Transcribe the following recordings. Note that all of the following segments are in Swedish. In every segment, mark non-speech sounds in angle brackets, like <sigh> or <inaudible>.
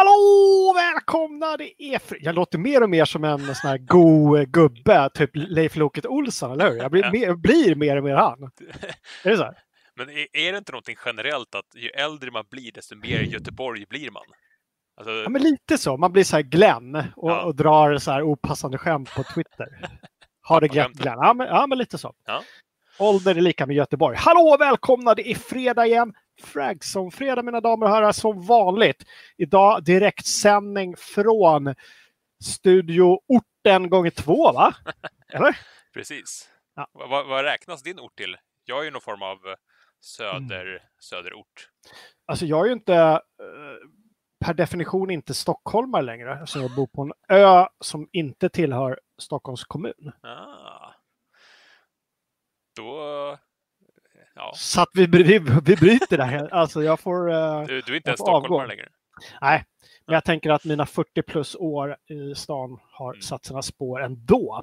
Hallå! Välkomna! Det är Jag låter mer och mer som en sån här god gubbe, typ Leif Loket Olsson, eller hur? Jag blir, mer, blir mer och mer han. Är det så? här? <laughs> Men är, är det inte någonting generellt att ju äldre man blir, desto mer Göteborg blir man? Alltså, Ja, men lite så. Man blir så här Glenn och, Ja. och drar så här opassande skämt på Twitter. Har det gött. Glenn. Ja men, ja, men lite så. Ja. Ålder är lika med Göteborg. Hallå! Välkomna! Det är fredag igen. Fragson-fredag mina damer och herrar, som vanligt. Idag direktsändning från Studio Orten gånger två, va? <laughs> Eller? precis. Ja. Vad, vad, vad räknas din ort till? Jag är ju någon form av eh, söder, Mm. söderort. Alltså jag är ju inte eh, per definition inte stockholmare längre. Alltså jag bor på en ö som inte tillhör Stockholms kommun. Ah. Då... Ja, Så att vi, vi, vi bryter det här. Alltså jag får... eh, du, du är inte ens stockholmare längre. nej, men jag tänker att mina 40 plus år i stan har Mm. satt sina spår ändå.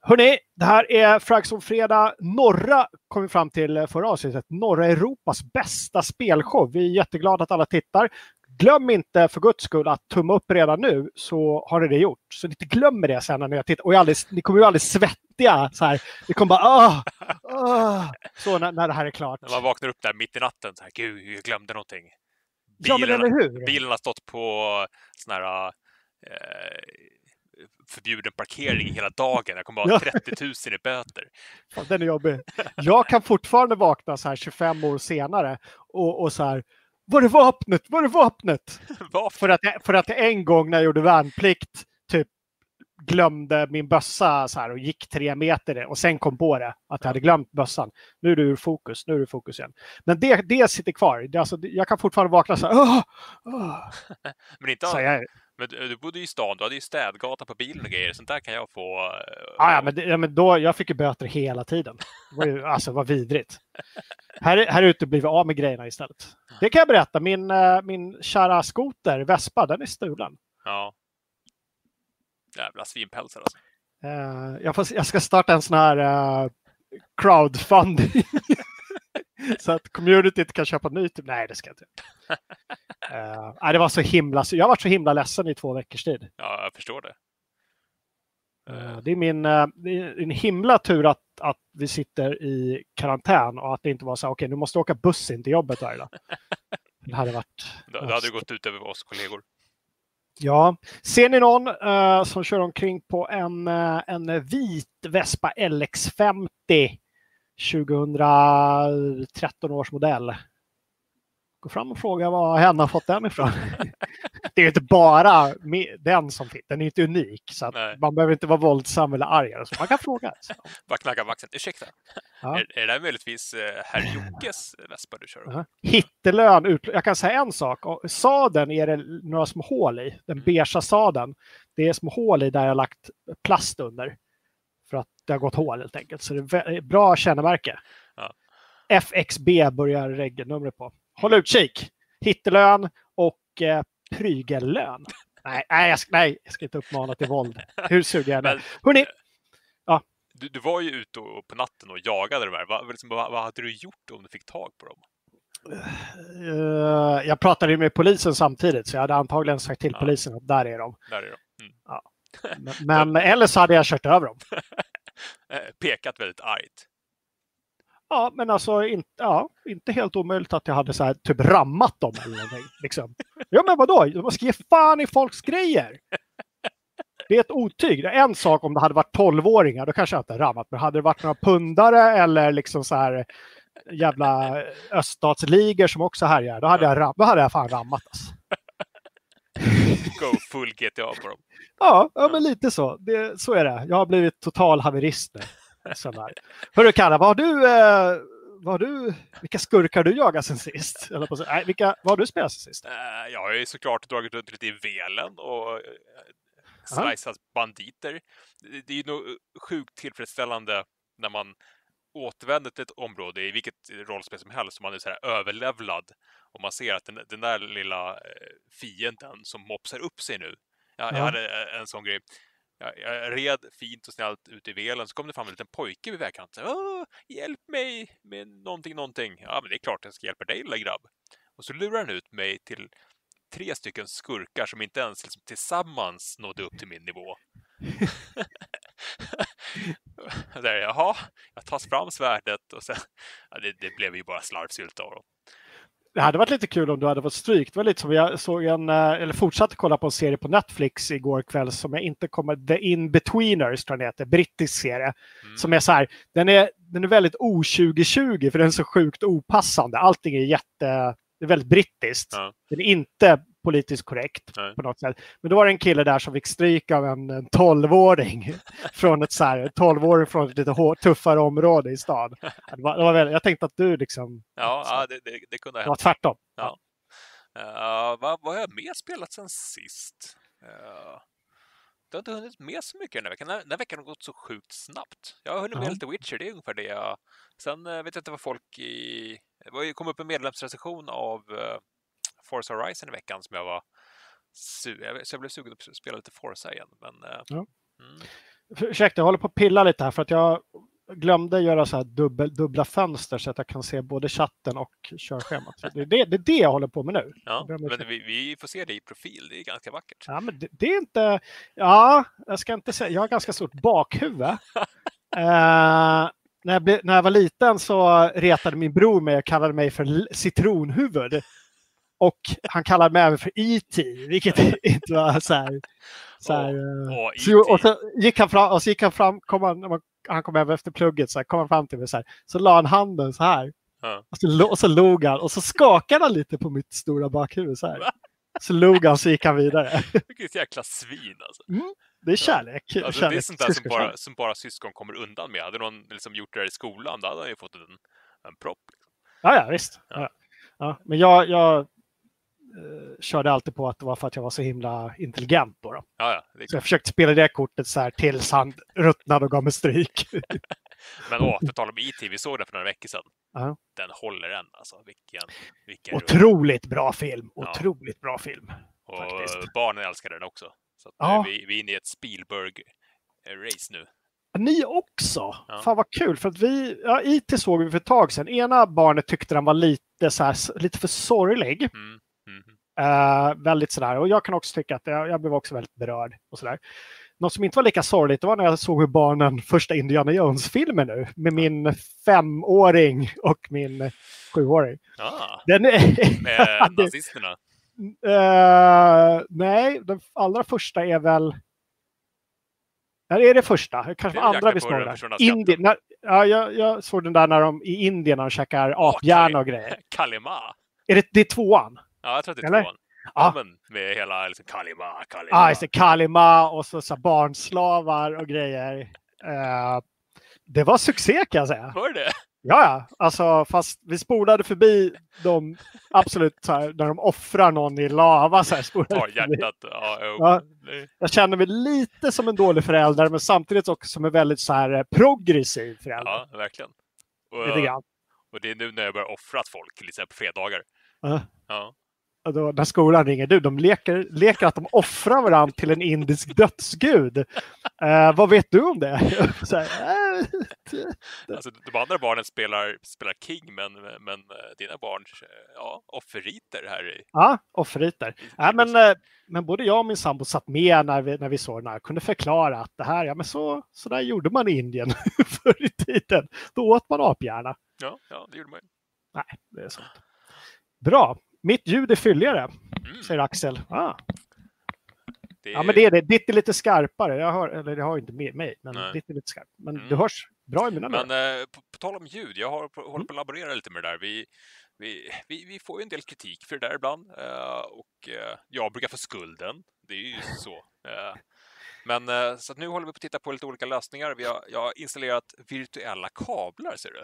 Hörni, det här är Fragson Fredag. Norra kom vi fram till förra avsnittet. Norra Europas bästa spelshow. Vi är jätteglada att alla tittar. Glöm inte för guds skull att tumma upp redan nu så har ni det gjort. Så ni inte glömmer det sen när ni har tittat. Och alldeles, ni kommer ju alldeles svettiga. Så här. Ni kommer bara ah, ah. Så när, när det här är klart. När man vaknar upp där mitt i natten, så här, gud, jag glömde någonting. Ja, men Bilen, eller hur? bilen har stått på sån här eh, förbjuden parkering hela dagen. Jag kommer att ha 30 000 i böter. Den är jobbig. Jag kan fortfarande vakna så här 25 år senare och, och så här. Var är vapnet? Var är vapnet? <laughs> För att, för att en gång när jag gjorde värnplikt typ glömde min bössa så här och gick tre meter och sen kom på det att jag hade glömt bössan. Nu är du ur fokus, nu är du fokus igen. Men det, det sitter kvar. Det, alltså, jag kan fortfarande vakna så här. "Åh, åh." <laughs> Men inte Så jag, Men du, du bodde ju i stan, du hade ju städgata på bilen och grejer. Sånt där kan jag få. eh, Ja, men, det, ja, men då, jag fick ju böter hela tiden. Det var ju, <laughs> alltså vad vidrigt. Här, här ute blir vi av med grejerna istället. Det kan jag berätta. Min, eh, min kära skoter, Vespa, den är stulen. Ja. Jävla svinpälsar alltså. Eh, jag, får, jag ska starta en sån här eh, crowdfunding. <laughs> <laughs> så att communityt kan köpa ny. Typ. Nej, det ska jag inte. Uh, <laughs> det var så himla... Jag har varit så himla ledsen i två veckors tid. Ja, jag förstår det. Eh, Det är min eh, det är en himla tur att, att vi sitter i karantän och att det inte var så här, okej, nu måste du åka buss in till jobbet varje dag. <laughs> Det hade varit... Det, det hade gått ut över oss kollegor. Ja. Ser ni någon eh, som kör omkring på en, en vit Vespa LX50 2013 års modell? Gå fram och fråga var hen har fått den ifrån. <laughs> det är inte bara den som finns, den är inte unik. Så man behöver inte vara våldsam eller arg. Så man kan fråga. Så. <laughs> Bara knacka på axeln. Ursäkta, Ja. är, är det där möjligtvis eh, herr Jockes Vespa du kör? Ja. Hittelön, ut... jag kan säga en sak. Och Sadeln är det några små hål i. Den beiga sadeln. Det är små hål i där jag har lagt plast under. För att det har gått hål helt enkelt. Så det är vä- bra kännemärke. Ja. FXB börjar regelnumret på. Håll utkik! Hittelön och eh, prygellön. <laughs> Nej, nej, jag ska, nej, jag ska inte uppmana till våld. Hur suger jag Men, är. Hörrni, du, du var ju ute och, på natten och jagade de här. Vad, liksom, vad, vad hade du gjort om du fick tag på dem? eh, jag pratade med polisen samtidigt så jag hade antagligen sagt till Ja. polisen att där är de. Där är de. Mm. <laughs> Men, men eller så hade jag kört över dem. <laughs> Eh, pekat väldigt argt. Ja, men alltså inte, ja, inte helt omöjligt att jag hade så här, typ rammat dem eller någonting. Liksom. Ja, men vadå? Man ska ge fan i folks grejer. <laughs> Det är ett otyg. Det är en sak om det hade varit 12-åringar, då kanske jag inte rammat. Men hade det varit några pundare eller liksom så här jävla öststatsligor som också härjar, då hade jag, ram- då hade jag fan rammat. Alltså. Go full GTA på dem. Ja, ja, men lite så. Det, så är det. Jag har blivit total haverist nu. Hörru Kalle, vad har du, eh, vad har du, vilka skurkar har du jagat sen sist? Eller på, nej, vilka, vad har du spelat sen sist? Eh, Jag har ju såklart dragit runt lite i velen och eh, slicat banditer. Det- Det är ju nog sjukt tillfredsställande när man återvänder till ett område i vilket rollspel som helst, som man är så här överlevlad och man ser att den, den där lilla eh, fienden som mopsar upp sig nu. Jag, jag Ja. hade eh, en sån grej. Jag, jag red fint och snällt ut i velen, så kom det fram en liten pojke vid vägkanten. Hjälp mig med någonting, någonting. Ja, men det är klart jag ska hjälpa dig, lilla grabb. Och så lurar han ut mig till tre stycken skurkar som inte ens liksom, tillsammans nådde upp till min nivå. <laughs> <laughs> <laughs> <laughs> Där, jaha, jag tar fram svärdet och sen, <laughs> ja, det, det blev ju bara slarvsylta av dem. Det hade varit lite kul om du hade fått stryk. Det var lite som jag såg en, eh, eller fortsatte kolla på en serie på Netflix igår kväll som jag inte kommer, The In-Betweeners tror jag den heter, brittisk serie. Mm. Som är så här, den är, den är väldigt o-2020 för den är så sjukt opassande. Allting är jätte, det är väldigt brittiskt. Ja. Den är inte politiskt korrekt Nej. på något sätt. Men då var det en kille där som fick stryk av en, en 12-åring <laughs> från ett så här, 12-åring från ett lite hår, tuffare område i stan. Ja, Det var, det var väldigt, jag tänkte att du liksom, Ja, Så. ja det, det, det kunde ha det var hänt. tvärtom. Uh, vad, vad har jag mer spelat sen sist? Uh, det har inte hunnit med så mycket den här veckan. Den här, veckan har gått så sjukt snabbt. Jag har hunnit med Ja. lite Witcher, det är ungefär det jag... Sen eh, vet jag inte vad folk i... Det kom upp en medlemsrecension av Forza Horizon i veckan som jag var... Su... Så jag blev sugen att spela lite Forza igen. Men, eh, Ja. mm, Ursäkta, jag håller på att pilla lite här för att jag glömde göra så här dubbel, dubbla fönster så att jag kan se både chatten och körschemat. Det är det, det är det jag håller på med nu. ja, men vi, vi får se det i profil, det är ganska vackert. Ja, men det, det är inte... Ja, jag ska inte säga... Jag har ganska stort bakhuvud. <laughs> Eh, när, jag när jag var liten så retade min bror mig och kallade mig för citronhuvud. Och han kallade mig även för E.T. vilket <laughs> inte var så här... Så här eh, Åh, så, E.T.. och så gick han fram, och så gick han fram, kom han, han kom över efter plugget, så här, kom han fram till mig så här. Så la han handen så här. Ja. Och, så, och så log han och så skakade han lite på mitt stora bakhuvud så här. Va? Så log han så gick han vidare. <laughs> Vilket jäkla svin alltså. Det är kärlek. Alltså, det är kärlek. sånt där som bara, som bara syskon kommer undan med. Hade någon liksom gjort det här i skolan, då hade han ju fått en, en propp. liksom. Ja, ja visst. Ja. Ja. Men jag, jag körde alltid på att det var för att jag var så himla intelligent. Då, då. Ja, ja. Så jag försökte spela det kortet så här tills han ruttnade och gav mig stryk. <laughs> Men åh, för tal om IT, vi såg den för några veckor sedan. Ja. Den håller än alltså. Vilken, vilken. Otroligt bra film. Ja. Otroligt bra film. Och faktiskt. barnen älskar den också. Så att Ja. vi, vi är inne i ett Spielberg-race nu. Ni också? Ja. Fan vad kul. För att vi, ja, IT såg vi för ett tag sedan. Ena barnet tyckte den var lite, så här, lite för sorglig. Mm. Eh, väldigt sådär. Och jag kan också tycka att jag, jag blev också väldigt berörd. Och sådär. Något som inte var lika sorgligt var när jag såg hur barnen första Indiana Jones-filmen nu med min femåring och min sjuåring. Ah, Den är, med <laughs> nazisterna. Eh, nej, den allra första är väl... Det är det första. Kanske Det andra vi skatten. Indien, när, ja, jag, jag såg den där när de i Indien när de käkar aphjärna Kali- och grejer. Kalima. Är det, det är tvåan? Ja, jag tror att det är Eller? tvåan. Ja. Men med hela liksom, Kalima, Kalima. Just det. Kalima och så, så barnslavar och grejer. Eh, det var succé kan jag säga. Var det? Ja, ja. Alltså, fast vi spolade förbi dem absolut så här, när de offrar någon i lava. Så här, spolade förbi. hjärtat. Ja, jo. Ja. Jag känner mig lite som en dålig förälder men samtidigt också som en väldigt så här, eh, progressiv förälder. ja, verkligen. Och, Lite grann. och det är nu när jag börjar offra folk, till exempel på fredagar. Ja. Ja. Då, när skolan ringer, du, de leker, leker att de offrar varandra till en indisk dödsgud. Eh, vad vet du om det? <laughs> så här, eh, Alltså, de andra barnen spelar, spelar King, men, men eh, dina barn, eh, ja, offerriter här i... ja, offerriter. i- Ja, men, eh, men både jag och min sambo satt med när vi, när vi såg den här. Kunde förklara att det här, ja men så, så där gjorde man i Indien <laughs> förr i tiden. Då åt man aphjärna. Ja, ja, det gjorde man ju. Nej, det är sånt. Bra. Mitt ljud är fylligare, Mm. säger Axel. Ah. Det Ja, men det är det. Ditt är lite skarpare. Jag hör, eller jag har inte med mig, men Nej. ditt är lite skarpt. Men Mm. du hörs bra i mina Men eh, på, på tal om ljud, jag har, på, Mm. håller på att laborera lite med det där. Vi, vi, vi, vi får ju en del kritik för det där ibland eh, och eh, jag brukar få skulden. Det är ju så. Eh, men eh, så nu håller vi på att titta på lite olika lösningar. Vi har, jag har installerat virtuella kablar, ser du.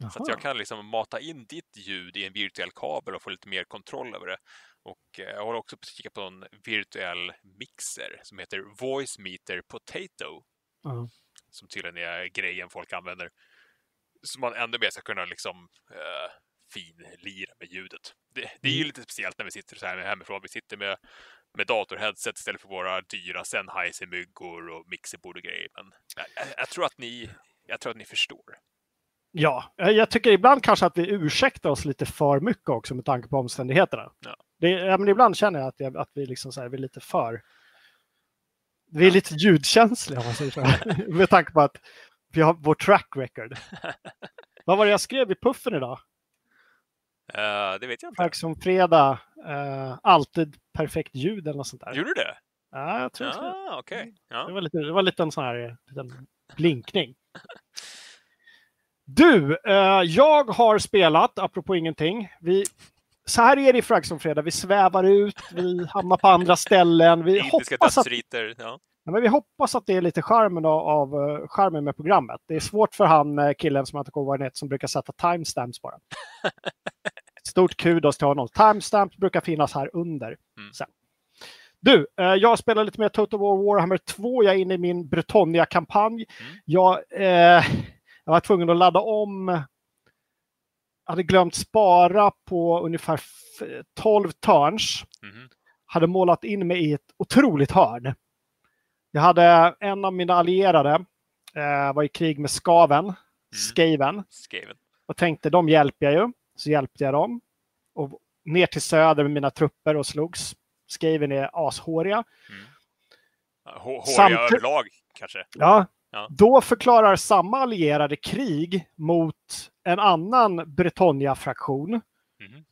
Så att jag Jaha. kan liksom mata in ditt ljud i en virtuell kabel och få lite mer kontroll över det. Och eh, jag håller också på att kika på en virtuell mixer som heter Voice Meter Potato Ja. som tydligen är grejen folk använder. Så man ännu mer ska kunna liksom eh, finlira med ljudet. Det, det är ju Mm. lite speciellt när vi sitter så här hemifrån. Vi sitter med, med datorheadset istället för våra dyra Sennheiser-myggor och mixerbord och grejer. Men jag, jag, jag, tror att ni, jag tror att ni förstår. Ja, eh, jag tycker ibland kanske att vi ursäktar oss lite för mycket också med tanke på omständigheterna. Ja. Det, ja, men ibland känner jag att, jag, att vi, liksom så här, vi är lite för... Vi är lite ljudkänsliga om man säger så. <laughs> Med tanke på att vi har vår track record. <laughs> Vad var det jag skrev i puffen idag? Uh, det vet jag inte. Tack som fredag. Uh, alltid perfekt ljud eller något sånt där. Gjorde du det? Ja, jag tror ah, det. Okay. Ja. Det var lite, det var lite en sån här blinkning. <laughs> Du, uh, jag har spelat, apropå ingenting. Vi, så här är det i Frag som fredag. Vi svävar ut, vi hamnar på andra ställen. Vi hoppas att. Ja. Ja, men vi hoppas att det är lite charmen av, av uh, charmen med programmet. Det är svårt för han uh, killen som jag inte kommer ihåg vad han heter som brukar sätta timestamps bara. <laughs> Stort kudos till honom. Timestamps brukar finnas här under. Mm. Sen. Du, uh, jag spelar lite mer Total War Warhammer 2. Jag är inne i min Bretonia-kampanj. Mm. Jag, jag var tvungen att ladda om. Jag hade glömt spara på ungefär 12 turns. Mhm. Hade målat in mig i ett otroligt hörn. Jag hade en av mina allierade eh, var i krig med Skaven, Skaven, Skaven. och tänkte de hjälper jag ju. Så hjälpte jag dem. Och ner till söder med mina trupper och slogs. Skaven är ashåriga. Hå- Håriga Samtid- överlag kanske. Ja. Ja. Då förklarar samma allierade krig mot en annan Bretonia-fraktion Mhm.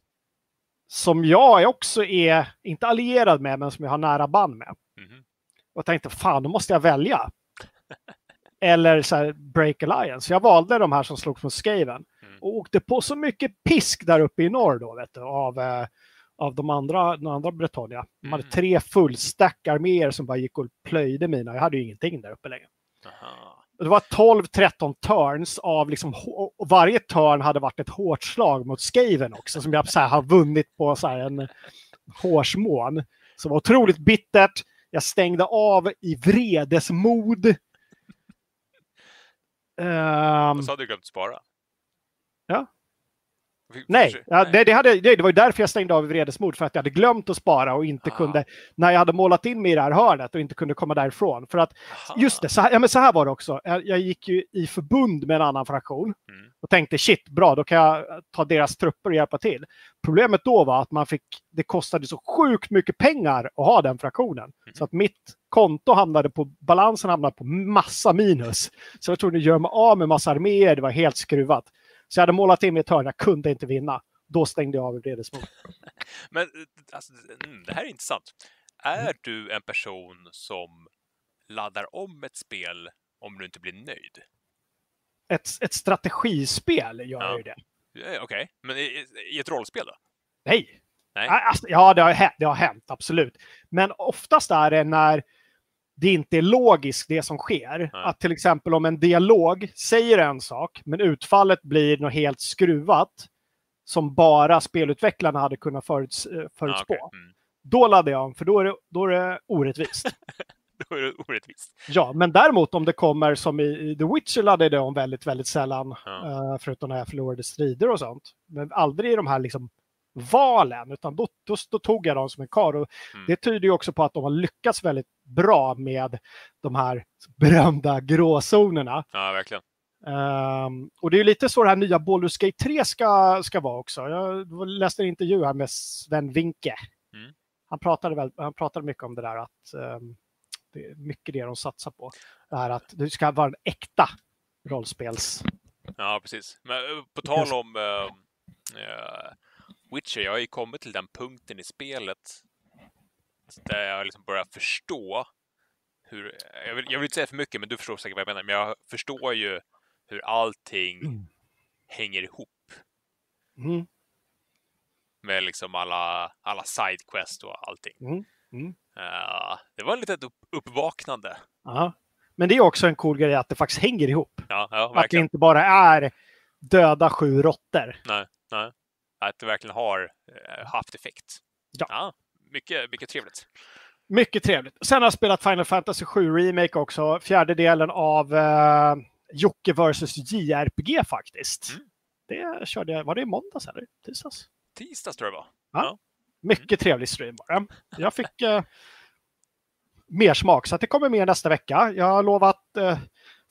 som jag också är, inte allierad med, men som jag har nära band med. Mhm. Och tänkte, fan, då måste jag välja. <laughs> Eller så här, break alliance. Jag valde de här som slogs mot Skaven. Mm. Och åkte på så mycket pisk där uppe i norr då, vet du, av, eh, av de andra, de andra Bretonia. De hade Mm. tre fullstack arméer som bara gick och plöjde mina. Jag hade ju ingenting där uppe längre. Aha. Det var 12-13 turns av liksom, och varje turn hade varit ett hårt slag mot Skaven också som jag så här, har vunnit på så här, en hårsmån. Så det var otroligt bittert. Jag stängde av i vredesmod. Ehm, Och så hade du glömt spara. Ja. Nej, ja, det, det, hade, det, det var ju därför jag stängde av i vredesmod. För att jag hade glömt att spara och inte Ah. kunde, när jag hade målat in mig i det här hörnet och inte kunde komma därifrån. För att Aha. Just det, så här, ja, men så här var det också. Jag, jag gick ju i förbund med en annan fraktion Mm. och tänkte shit, bra, då kan jag ta deras trupper och hjälpa till. Problemet då var att man fick, det kostade så sjukt mycket pengar att ha den fraktionen. Mm. Så att mitt konto hamnade på, balansen hamnade på massa minus. Så jag trodde göra mig av med massa arméer, det var helt skruvat. Så jag hade målat in ett hörn, jag kunde inte vinna. Då stängde jag av i vredesmod. <laughs> Men eh, alltså, mm, det här är intressant. Mm. Är du en person som laddar om ett spel om du inte blir nöjd? Ett, ett strategispel gör Ja. ju det. Eh, Okej, men i, i- ett rollspel då? Nej. Nej. Nej, Alltså, ja, det har, hänt, det har hänt, absolut. Men oftast är det när det inte är logiskt det som sker. Nej. Att till exempel om en dialog säger en sak, men utfallet blir något helt skruvat som bara spelutvecklarna hade kunnat föruts, eh, förutspå. Ja, okej. mm. Då laddar jag om, för då är det, då är det orättvist. <laughs> Då är det orättvist. ja, men däremot om det kommer som i, i The Witcher laddade jag om väldigt, väldigt sällan. Ja. eh, förutom när jag förlorade strider och sånt. Men aldrig i de här liksom valen, utan då, då, då tog jag dem som en kar. Och Mm. Det tyder ju också på att de har lyckats väldigt bra med de här berömda gråzonerna. Ja, verkligen. Ehm, och det är ju lite så det här nya Baldur's Gate 3 ska, ska vara också. Jag läste en intervju här med Sven Winke. Mm. Han, pratade väl, han pratade mycket om det där att ehm, det är mycket det de satsar på. Det här att det ska vara en äkta rollspels... Ja, precis. Men eh, på tal om eh, eh, Witcher, jag har ju kommit till den punkten i spelet där jag liksom börjar förstå hur... Jag vill, jag vill inte säga för mycket, men du förstår säkert vad jag menar. Men jag förstår ju hur allting Mm. hänger ihop Mm, med liksom alla, alla sidequest och allting. mm. Eh, det var ett litet upp, uppvaknande. Ja. Men det är också en cool grej att det faktiskt hänger ihop. Ja, ja Att det inte bara är döda sju råttor. Nej, nej. Att det verkligen har eh, haft effekt. Ja. mycket, mycket trevligt. Mycket trevligt. Sen har jag spelat Final Fantasy 7 Remake också. Fjärde delen av eh, Jocke vs JRPG faktiskt. Mm. Det körde jag, var det i måndags eller tisdags? Tisdags tror jag det var. Mycket trevlig stream bara. Jag fick eh, mer smak så det kommer mer nästa vecka. Jag har lovat eh,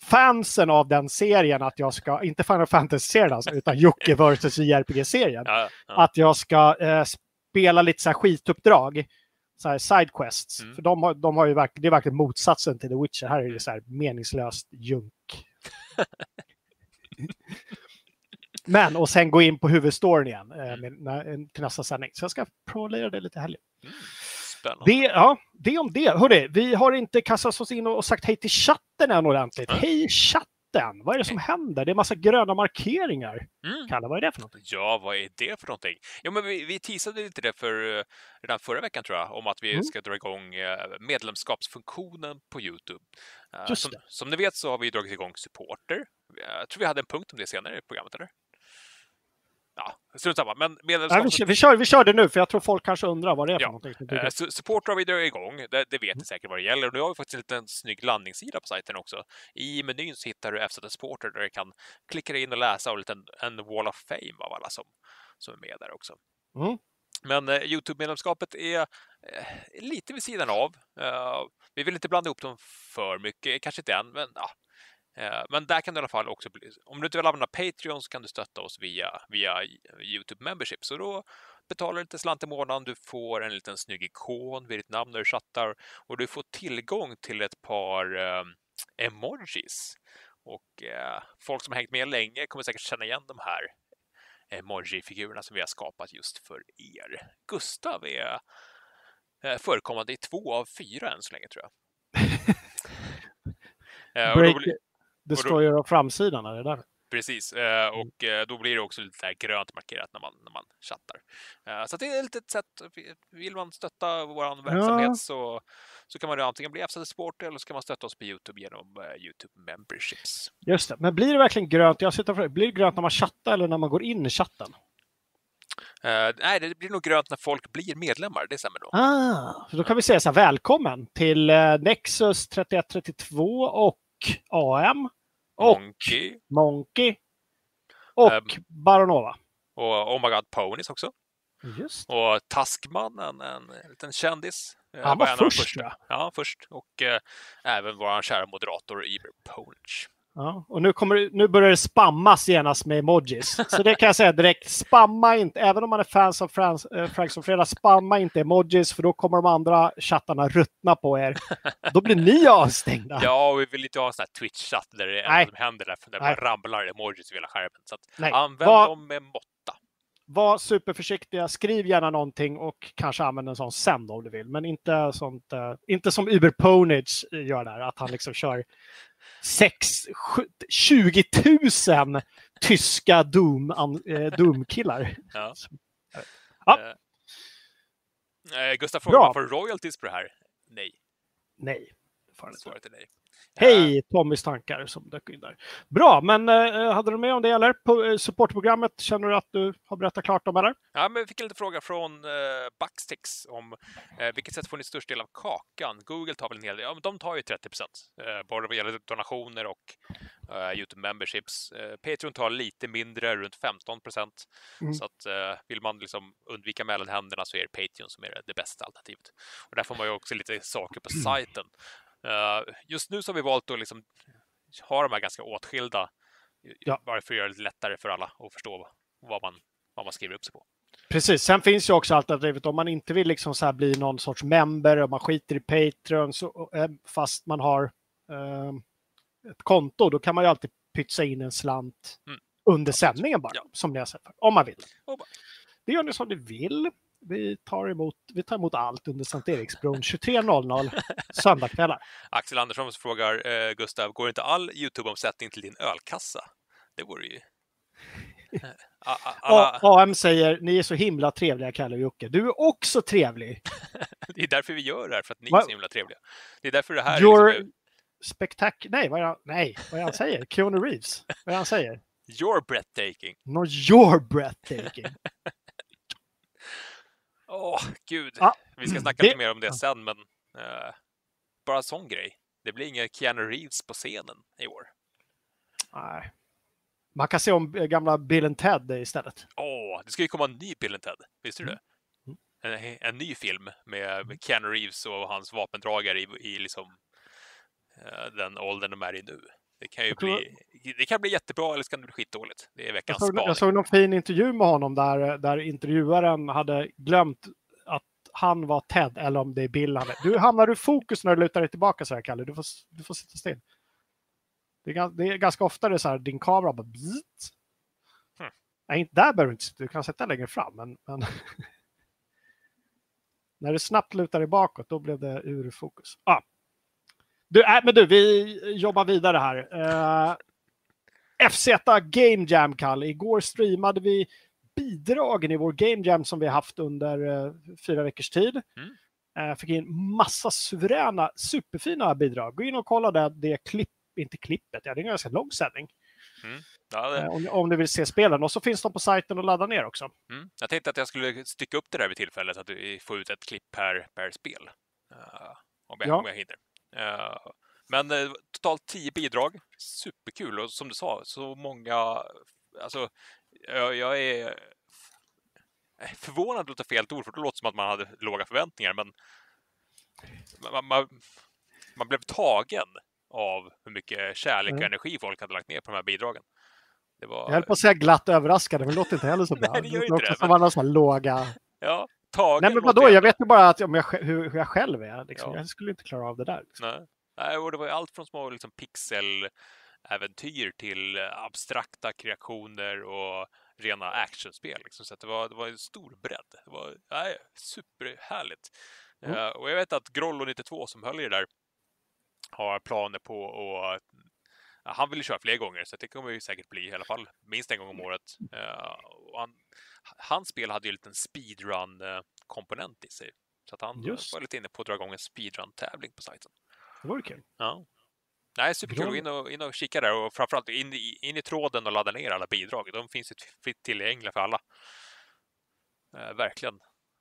fansen av den serien att jag ska, inte Final Fantasy-serien alltså, utan Jocke vs JRPG-serien. Ja, ja. att jag ska eh, spela lite så här skituppdrag. Så här sidequests. Mm. För de har, de har ju verkligen, det är verkligen motsatsen till The Witcher. Här är det så här meningslöst junk. <laughs> Men, och sen gå in på huvudstoryn igen eh, med, när, till nästa sändning. Så jag ska prova det lite i helgen. Mm. Spännande. Det, ja, det om det. Hörrni, vi har inte kastat oss in och sagt hej till chatten än ordentligt. Mm. Hej chatten! Vad är det som händer? Det är massa gröna markeringar. Mm. Kalle, vad är det för något? Ja, vad är det för någonting? Ja, men vi, vi teasade lite det för, eh, redan förra veckan tror jag, om att vi Mm. ska dra igång eh, medlemskapsfunktionen på Youtube. Eh, som, som ni vet så har vi dragit igång supporter. Jag tror vi hade en punkt om det senare i programmet, eller? Ja, strunt samma. Men Nej, medlemskap... vi, kör, vi, kör, vi kör det nu, för jag tror folk kanske undrar vad det är för Ja. någonting. Eh, dyker upp. su- Supporter har vi dragit igång, det, det vet Mm. ni säkert vad det gäller. Och nu har vi faktiskt en liten snygg landningssida på sajten också. I menyn så hittar du FZ Supporter där du kan klicka dig in och läsa och en en Wall of Fame av alla som, som är med där också. Mm. Men eh, Youtube-medlemskapet är eh, lite vid sidan av. Eh, vi vill inte blanda ihop dem för mycket, kanske inte än, men ja. Eh, men där kan du i alla fall också bli, om du inte vill använda Patreon så kan du stötta oss via, via Youtube Membership. Så då betalar du lite slant i månaden, du får en liten snygg ikon vid ditt namn när du chattar och du får tillgång till ett par eh, emojis. Och eh, folk som har hängt med länge kommer säkert känna igen de här emoji-figurerna som vi har skapat just för er. Gustav är eh, förekommande i två av fyra än så länge tror jag. <laughs> Eh, Break, blir- destroyer av framsidan, är det där? Precis, eh, och eh, då blir det också lite grönt markerat när man, när man chattar. Eh, Så det är ett litet sätt, vill man stötta vår verksamhet så, så kan man antingen bli FZ Sport eller så kan man stötta oss på Youtube genom Youtube Memberships. Just det. Men blir det verkligen grönt? Jag sitter för, blir det grönt när man chattar eller när man går in i chatten? Eh, nej, det blir nog grönt när folk blir medlemmar, det stämmer nog. Ah, så då kan vi säga så här, välkommen till Nexus 3132 och AM och Monkey Monkey och Ehm. Baronova. och Oh My God Ponies också. Just Och Taskman, en, en liten kändis. eh, Han var en av de först, första. Ja, först. Och eh, även vår kära moderator Iber Ponich. Ja, och nu, kommer, nu börjar det spammas genast med emojis. Så det kan jag säga direkt. Spamma inte, även om man är fans av Frans, äh, Franks och Fredag, spamma inte emojis för då kommer de andra chattarna ruttna på er. Då blir ni avstängda. Ja, vi vill inte ha en sån här Twitch-chatt där det enda som händer, där, där bara ramlar emojis över hela skärmen. Så att använd Var- dem med måtta. Var superförsiktiga, skriv gärna någonting och kanske använd en sån sen om du vill. Men inte, sånt, eh, inte som Uber Ponage gör där, att han liksom kör 6, 20 000 tyska Doom, eh, Doom-killar. Ja. Ja. Eh, eh, Gustav frågar, får royalties på det här? Nej, Nej. svaret är nej. Hej Tommys tankar som dök in där. Bra, men eh, hade du med om det eller? På eh, supportprogrammet, känner du att du har berättat klart om eller? Ja, men vi fick en liten fråga från eh, Buckstix om eh, vilket sätt får ni störst del av kakan? Google tar väl en hel del, ja, men de tar ju 30 procent, eh, både vad gäller donationer och eh, Youtube memberships. Eh, Patreon tar lite mindre, runt 15 procent. Mm. Så att eh, vill man liksom undvika mellanhänderna så är det Patreon som är det, det bästa alternativet. Och där får man ju också lite saker på <clears throat> sajten. Eh, just nu så har vi valt att liksom ha de här ganska åtskilda, Ja. bara för att göra det lättare för alla att förstå vad man, vad man skriver upp sig på. Precis, sen finns ju också alternativet om man inte vill liksom så bli någon sorts member och man skiter i Patreon så, eh, fast man har eh, ett konto, då kan man ju alltid pytsa in en slant Mm. under sändningen bara, Ja. som ni har sett. Om man vill. Det gör ni som ni vill. Vi tar emot, vi tar emot allt under Sankt Eriksbron 23.00 söndagskvällar. Axel Andersson frågar eh, Gustav, går inte all Youtube-omsättning till din ölkassa? Det vore ju... Eh, a- alla... AM säger, ni är så himla trevliga Kalle och Jocke. Du är också trevlig. <laughs> Det är därför vi gör det här, för att ni är så himla trevliga. Det är därför det här Your är liksom, spectac... Nej, vad är han, nej, vad är han säger? Keanu Reeves. Vad är han säger? your breathtaking. No, you're breathtaking. <laughs> Åh, gud. Ja. Vi ska snacka Det- lite mer om det sen, men eh, bara en sån grej. Det blir ingen Keanu Reeves på scenen i år. Nej. Man kan se om eh, gamla Bill and Ted istället. Åh, det ska ju komma en ny Bill Ted. Visste du Mm. det? En, en ny film med, med Keanu Reeves och hans vapendragare i, i liksom eh, den åldern de är i nu. Det kan ju Jag tror- bli, det kan bli jättebra eller så kan det bli skitdåligt. Det är Jag veckans såg, spaning. jag såg någon fin intervju med honom där, där intervjuaren hade glömt att han var Ted, eller om det är Bill han är. Du hamnar ur fokus när du lutar dig tillbaka så här, Kalle. Du får, du får sitta still. Det är, det är ganska ofta det är så här, din kamera bara bzzzt. Hmm. Nej, inte där behöver du inte sitta. Du kan sätta längre fram, men... men <laughs> när du snabbt lutar dig bakåt, då blev det ur fokus. Ah. Du, äh, men du, vi jobbar vidare här. Uh, FZ Game Jam, Kalle. Igår streamade vi bidragen i vår Game Jam som vi haft under eh, fyra veckors tid. Mm. Eh, fick in massa suveräna, superfina bidrag. Gå in och kolla det, det klipp, inte klippet, ja, det är en ganska lång sändning. Ja, det, Eh, om, om du vill se spelen. Och så finns de på sajten att ladda ner också. mm. Jag tänkte att jag skulle stycka upp det där vid tillfället, att vi får ut ett klipp per, per spel. Eh, om, jag, Ja. om jag hinner. Eh, men eh, totalt tio bidrag. Superkul och som du sa, så många... Alltså, jag, är förvånad låter fel ord, för det låter som att man hade låga förväntningar, men man, man, man blev tagen av hur mycket kärlek och Mm. energi folk hade lagt ner på de här bidragen. Var... Jag höll på att säga glatt överraskade, men det låter inte heller så <laughs> bra. Nej, det gör inte det, som men- att låga... Ja, tagen Nej, men vadå? Jag vet ju bara att, om jag, hur, hur jag själv är. Liksom. Ja. Jag skulle inte klara av det där. Liksom. Nej. Nej, och det var ju allt från små liksom, pixel-äventyr till abstrakta kreationer och rena actionspel. Liksom. Så det, var, det var en stor bredd. Det var nej, superhärligt. Mm. Eh, och jag vet att Grollo 92 som höll i det där har planer på att han vill ju köra fler gånger, så det kommer ju säkert bli i alla fall minst en gång om året. Eh, han, hans spel hade ju en liten speedrun-komponent i sig. Så att han Just. var lite inne på att dra igång en speedrun-tävling på sajten. Det vore kul. Ja. Nej, superkul. In och, in och kika där och framförallt in in i tråden och ladda ner alla bidrag. De finns ju fritt tillgängliga för alla. Eh, verkligen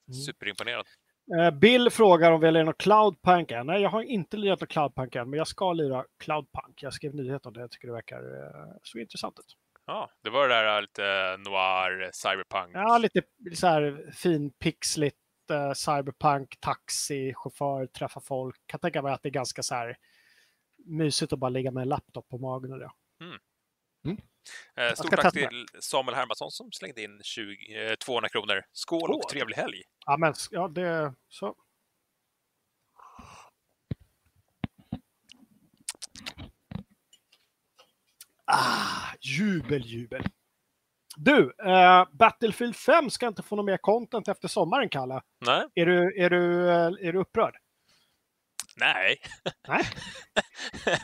Mm. superimponerad. Eh, Bill frågar om vi lirar något Cloudpunk än. Nej, jag har inte lirat något Cloudpunk än, men jag ska lira Cloudpunk. Jag skrev nyhet om det. Jag tycker det verkar eh, så intressant ut. Ja, det var det där lite noir, cyberpunk. Ja, lite så här fin pixligt eh, cyberpunk, taxi, chaufför, träffa folk. Kan tänka mig att det är ganska så här mysigt att bara ligga med en laptop på magen och det. Eh, ska Stort tack till Samuel Hermansson som slängde in 20, eh, 200 kronor. Skål och trevlig helg! Ja, men ja, det så. Ah, jubel, jubel. Du, eh, Battlefield 5 ska inte få något mer content efter sommaren, Kalle. Nej, Är du, är du, eh, är du upprörd? nej. Nej. <laughs>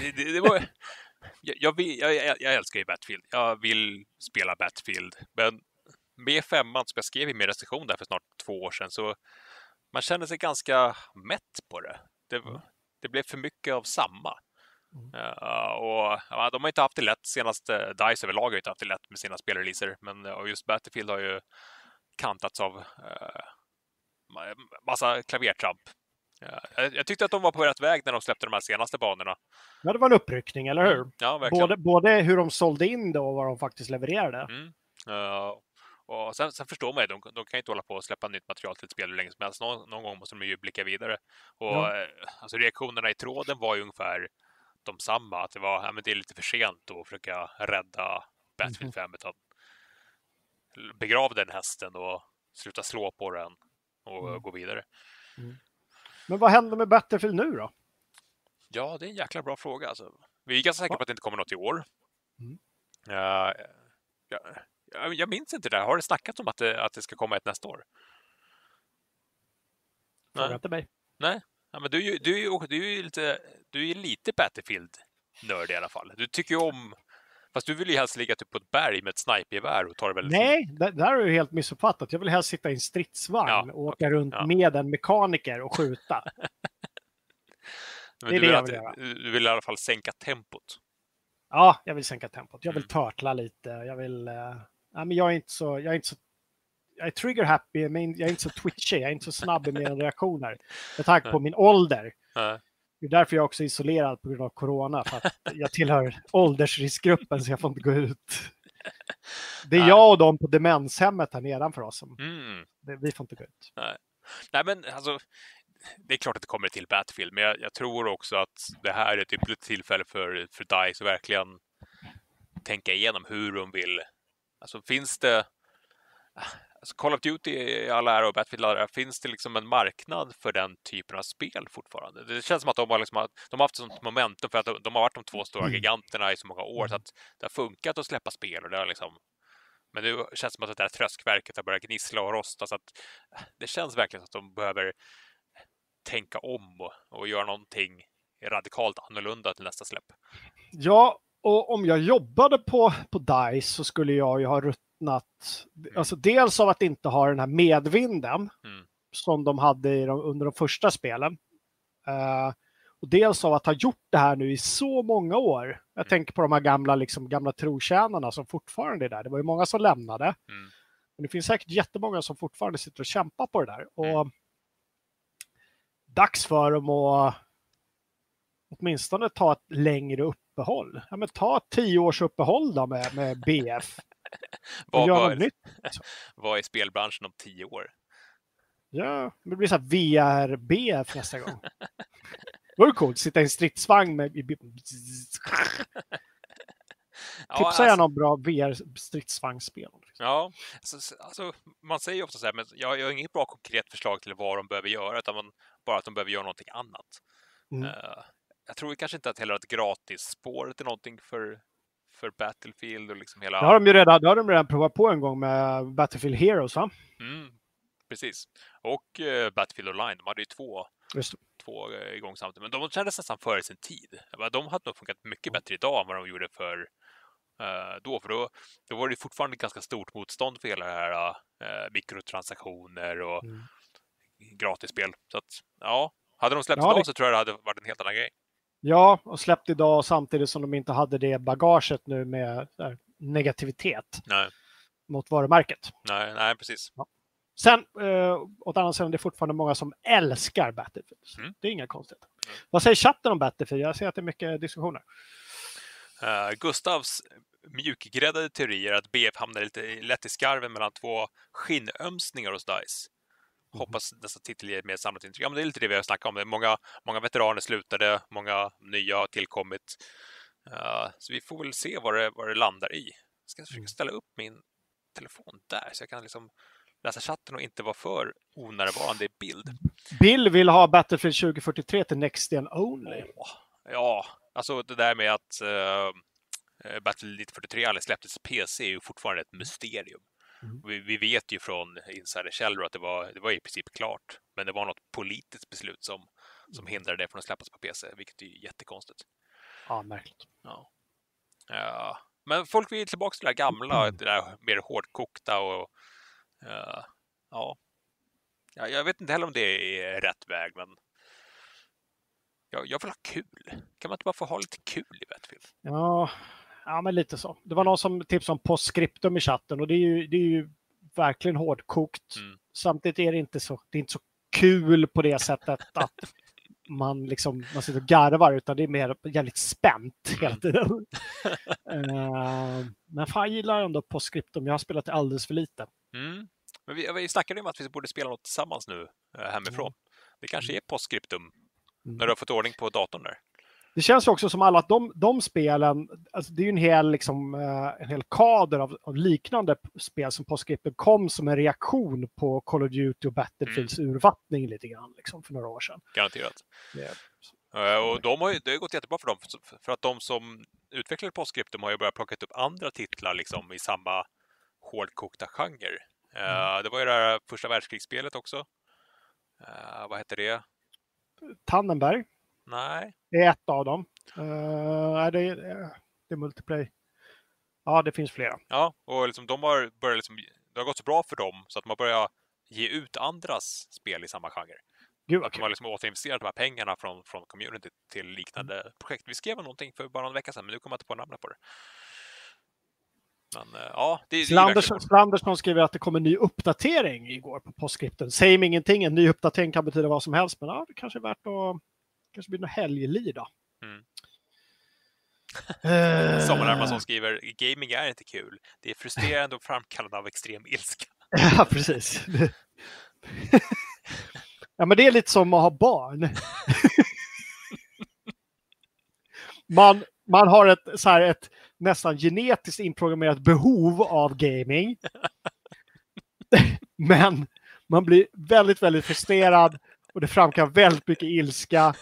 det, det, det var... Jag, jag, vill, jag, jag älskar ju Battlefield. Jag vill spela Battlefield. Men med femman som jag skrev i min recension där för snart två år sedan så man känner sig ganska mätt på det. Det, Mm. det blev för mycket av samma. Mm. Eh, och ja, de har inte haft det lätt. Senaste DICE överlag har inte haft det lätt med sina spelreleaser. Men uh, just Battlefield har ju kantats av uh, massa klavertramp. Eh, jag, tyckte att de var på rätt väg när de släppte de här senaste banorna. Ja, det var en uppryckning, eller hur? Ja, verkligen. Både, både hur de sålde in det och vad de faktiskt levererade. Mm. Eh, och sen, sen förstår man ju, de, de kan ju inte hålla på och släppa nytt material till ett spel hur länge som helst. Någon, någon gång måste de ju blicka vidare. Och Ja. eh, alltså, reaktionerna i tråden var ju ungefär de samma. Att det var, ja, men det är lite för sent att försöka rädda Battlefield Mhm. 5. Utan begrav den hästen och sluta slå på den och Mm. gå vidare. Men vad händer med Battlefield nu då? Ja, det är en jäkla bra fråga. Alltså. Vi är ganska säkra på att det inte kommer något i år. Mm. Ja, jag, jag minns inte det. där. Har det snackats om att det, att det ska komma ett nästa år? Fråga Nej. inte mig. Ja, men du, är ju- du, är ju- du är ju lite, du är lite Battlefield-nörd i alla fall. Du tycker ju om... Fast du vill ju helst ligga typ på ett berg med ett snipergevär och ta det väldigt Nej, det, där har du helt missuppfattat. Jag vill helst sitta i en stridsvagn Ja, och åka runt ja. med en mekaniker och skjuta. <laughs> Det är du, det vill jag att, vill göra. du vill i alla fall sänka tempot. Ja, jag vill sänka tempot. Jag vill Mm. törtla lite. Jag vill... Uh, ja, men jag är inte så... Jag är inte så jag är trigger happy, men jag är inte så twitchy. Jag är inte så snabb i mina reaktioner. Med tanke på <laughs> Nej. min ålder. Det är därför jag också är isolerad på grund av corona. För att <laughs> jag tillhör åldersriskgruppen så jag får inte gå ut. Det är Nej. jag och de på demenshemmet här nedanför oss som... Mm. det- Vi får inte gå ut. Nej, men alltså, det är klart att det kommer till Battlefield, men jag, jag, tror också att det här är ett ypperligt tillfälle för, för DICE att verkligen tänka igenom hur de vill. Alltså finns det Alltså Call of Duty i alla ära och Battlefield alla ära, finns det liksom en marknad för den typen av spel fortfarande? Det känns som att de har, liksom, de har haft sånt momentum för att de, de har varit de två stora mm. giganterna i så många år så mm. att det har funkat att släppa spel och det har liksom men det känns som att det där tröskverket har börjat gnissla och rosta så att det känns verkligen som att de behöver tänka om och, och göra någonting radikalt annorlunda till nästa släpp. Ja, och om jag jobbade på, på DICE så skulle jag ju ha ruttnat, mm. alltså dels av att inte ha den här medvinden mm. som de hade de, under de första spelen. Uh, och dels av att ha gjort det här nu i så många år. Jag mm. tänker på de här gamla, liksom, gamla trotjänarna som fortfarande är där. Det var ju många som lämnade. Mm. Men det finns säkert jättemånga som fortfarande sitter och kämpar på det där. Och mm. Dags för dem att åtminstone ta ett längre uppehåll. Ja, men ta ett tio års uppehåll då med, med BF. <laughs> vad, vad, nytt, <laughs> vad är spelbranschen om tio år? Ja, det blir så här VR-BF nästa gång. Det vore coolt, sitta i en stridsvagn med... <laughs> Ja, Tipsa alltså, gärna om bra VR-stridsvagnsspel. Ja, alltså, alltså, man säger ju ofta så här, men jag, jag har inget bra konkret förslag till vad de behöver göra, utan man, bara att de behöver göra någonting annat. Mm. Uh, jag tror kanske inte att heller att gratisspåret är någonting för, för Battlefield och liksom hela... Det har de ju redan, det har de redan provat på en gång med Battlefield Heroes, va? Mm, precis. Och uh, Battlefield Online, de hade ju två, två uh, igång samtidigt, men de kändes nästan före sin tid. De hade nog funkat mycket bättre idag än vad de gjorde för uh, då, för då, då var det fortfarande ganska stort motstånd för hela det här uh, mikrotransaktioner och mm. gratisspel. Så att, ja, hade de släppt ja, idag det... så tror jag det hade varit en helt annan grej. Ja, och släppt idag samtidigt som de inte hade det bagaget nu med här, negativitet nej. mot varumärket. Nej, nej precis. Ja. Sen, eh, åt andra sidan, det är fortfarande många som älskar Battlefield. Mm. Det är inga konstigheter. Mm. Vad säger chatten om Battlefield? Jag ser att det är mycket diskussioner. Uh, Gustavs mjukgräddade teorier att BF hamnar lite lätt i skarven mellan två skinnömsningar hos DICE. Mm. Hoppas nästa titel ger mer samlat intryck. Ja, men det är lite det vi har snackat om. Många, många veteraner slutade, många nya har tillkommit. Uh, så vi får väl se vad det, vad det landar i. Jag ska försöka mm. ställa upp min telefon där så jag kan liksom läsa chatten och inte vara för onärvarande i bild. Bill vill ha Battlefield 2043 till Next Gen Only. Oh, ja, alltså det där med att uh, Battlefield 43 aldrig släpptes PC är ju fortfarande ett mysterium. Mm. Vi, vi, vet ju från insiderkällor att det var, det var i princip klart, men det var något politiskt beslut som, som hindrade det från att släppas på PC, vilket är jättekonstigt. Ja, märkligt. Ja. ja. Men folk vill tillbaka till det där gamla, mm. det där mer hårdkokta och ja. ja. Jag vet inte heller om det är rätt väg, men jag, jag vill ha kul. Kan man inte bara få ha lite kul i Battlefield? Ja, ja, men lite så. Det var någon som tipsade om postscriptum i chatten och det är ju, det är ju verkligen hårdkokt. Mm. Samtidigt är det inte så, det är inte så kul på det sättet <laughs> att man, liksom, man sitter och garvar utan det är mer jävligt spänt hela mm. tiden. uh, <laughs> men fan, jag gillar ändå postscriptum. Jag har spelat det alldeles för lite. Mm. Men vi, vi snackade om att vi borde spela något tillsammans nu uh, hemifrån. Mm. Det kanske är postscriptum mm. när du har fått ordning på datorn där. Det känns också som alla att de, de spelen, alltså det är ju en hel, liksom, eh, en hel kader av, av liknande spel som Postscriptum kom som en reaktion på Call of Duty och Battlefields mm. urvattning lite grann liksom, för några år sedan. Garanterat. Yeah. Och de har ju, det har gått jättebra för dem, för att de som utvecklade Postscriptum har ju börjat plocka upp andra titlar liksom, i samma hårdkokta genre. Mm. Uh, det var ju det här första världskrigsspelet också. Vad hette det? Tannenberg. Nej. Det är ett av dem. Uh, det, är, det är multiplay. Ja, det finns flera. Ja, och liksom, de har börjat liksom, det har gått så bra för dem så att man börjar ge ut andras spel i samma genre. Gud, att de har liksom återinvesterat de här pengarna från, från community till liknande mm. projekt. Vi skrev någonting för bara någon vecka sedan, men nu kommer jag inte på namnet på det. Men, uh, ja, det, Slandersson, Slandersson skriver att det kommer en ny uppdatering igår på postskripten. Säger mig ingenting, en ny uppdatering kan betyda vad som helst, men ja, det kanske är värt att kanske blir något helgeliv då. Mm. Uh... Samuel Hermansson skriver, gaming är inte kul. Det är frustrerande och framkallande av extrem ilska. <laughs> ja, precis. <laughs> Ja, men det är lite som att ha barn. <laughs> man, man har ett, så här, ett nästan genetiskt inprogrammerat behov av gaming. men man blir väldigt, väldigt frustrerad och det framkallar väldigt mycket ilska.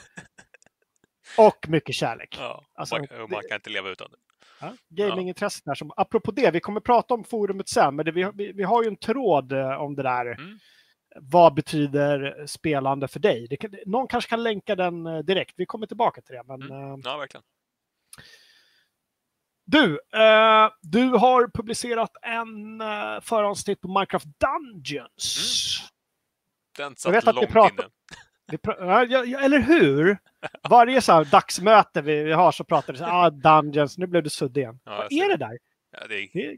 Och mycket kärlek. Ja, Alltså, man, och man kan inte leva utan det. Ja, gamingintresset där. Som, apropå det, vi kommer prata om forumet sen, men det, vi, vi, vi har ju en tråd eh, om det där. Mm. Vad betyder spelande för dig? Det någon kanske kan länka den eh, direkt. Vi kommer tillbaka till det. Men, eh, Ja, verkligen. Du, eh, du har publicerat en eh, förhandstitt på Minecraft Dungeons. Den Jag vet satt att vi långt pratar- inne. Vi pra- ja, ja, eller hur? Varje så här dagsmöte vi, vi har så pratar vi så ah, Dungeons, nu blev du suddig igen. Ja, jag Vad är det där? Ja, det, är, Det är,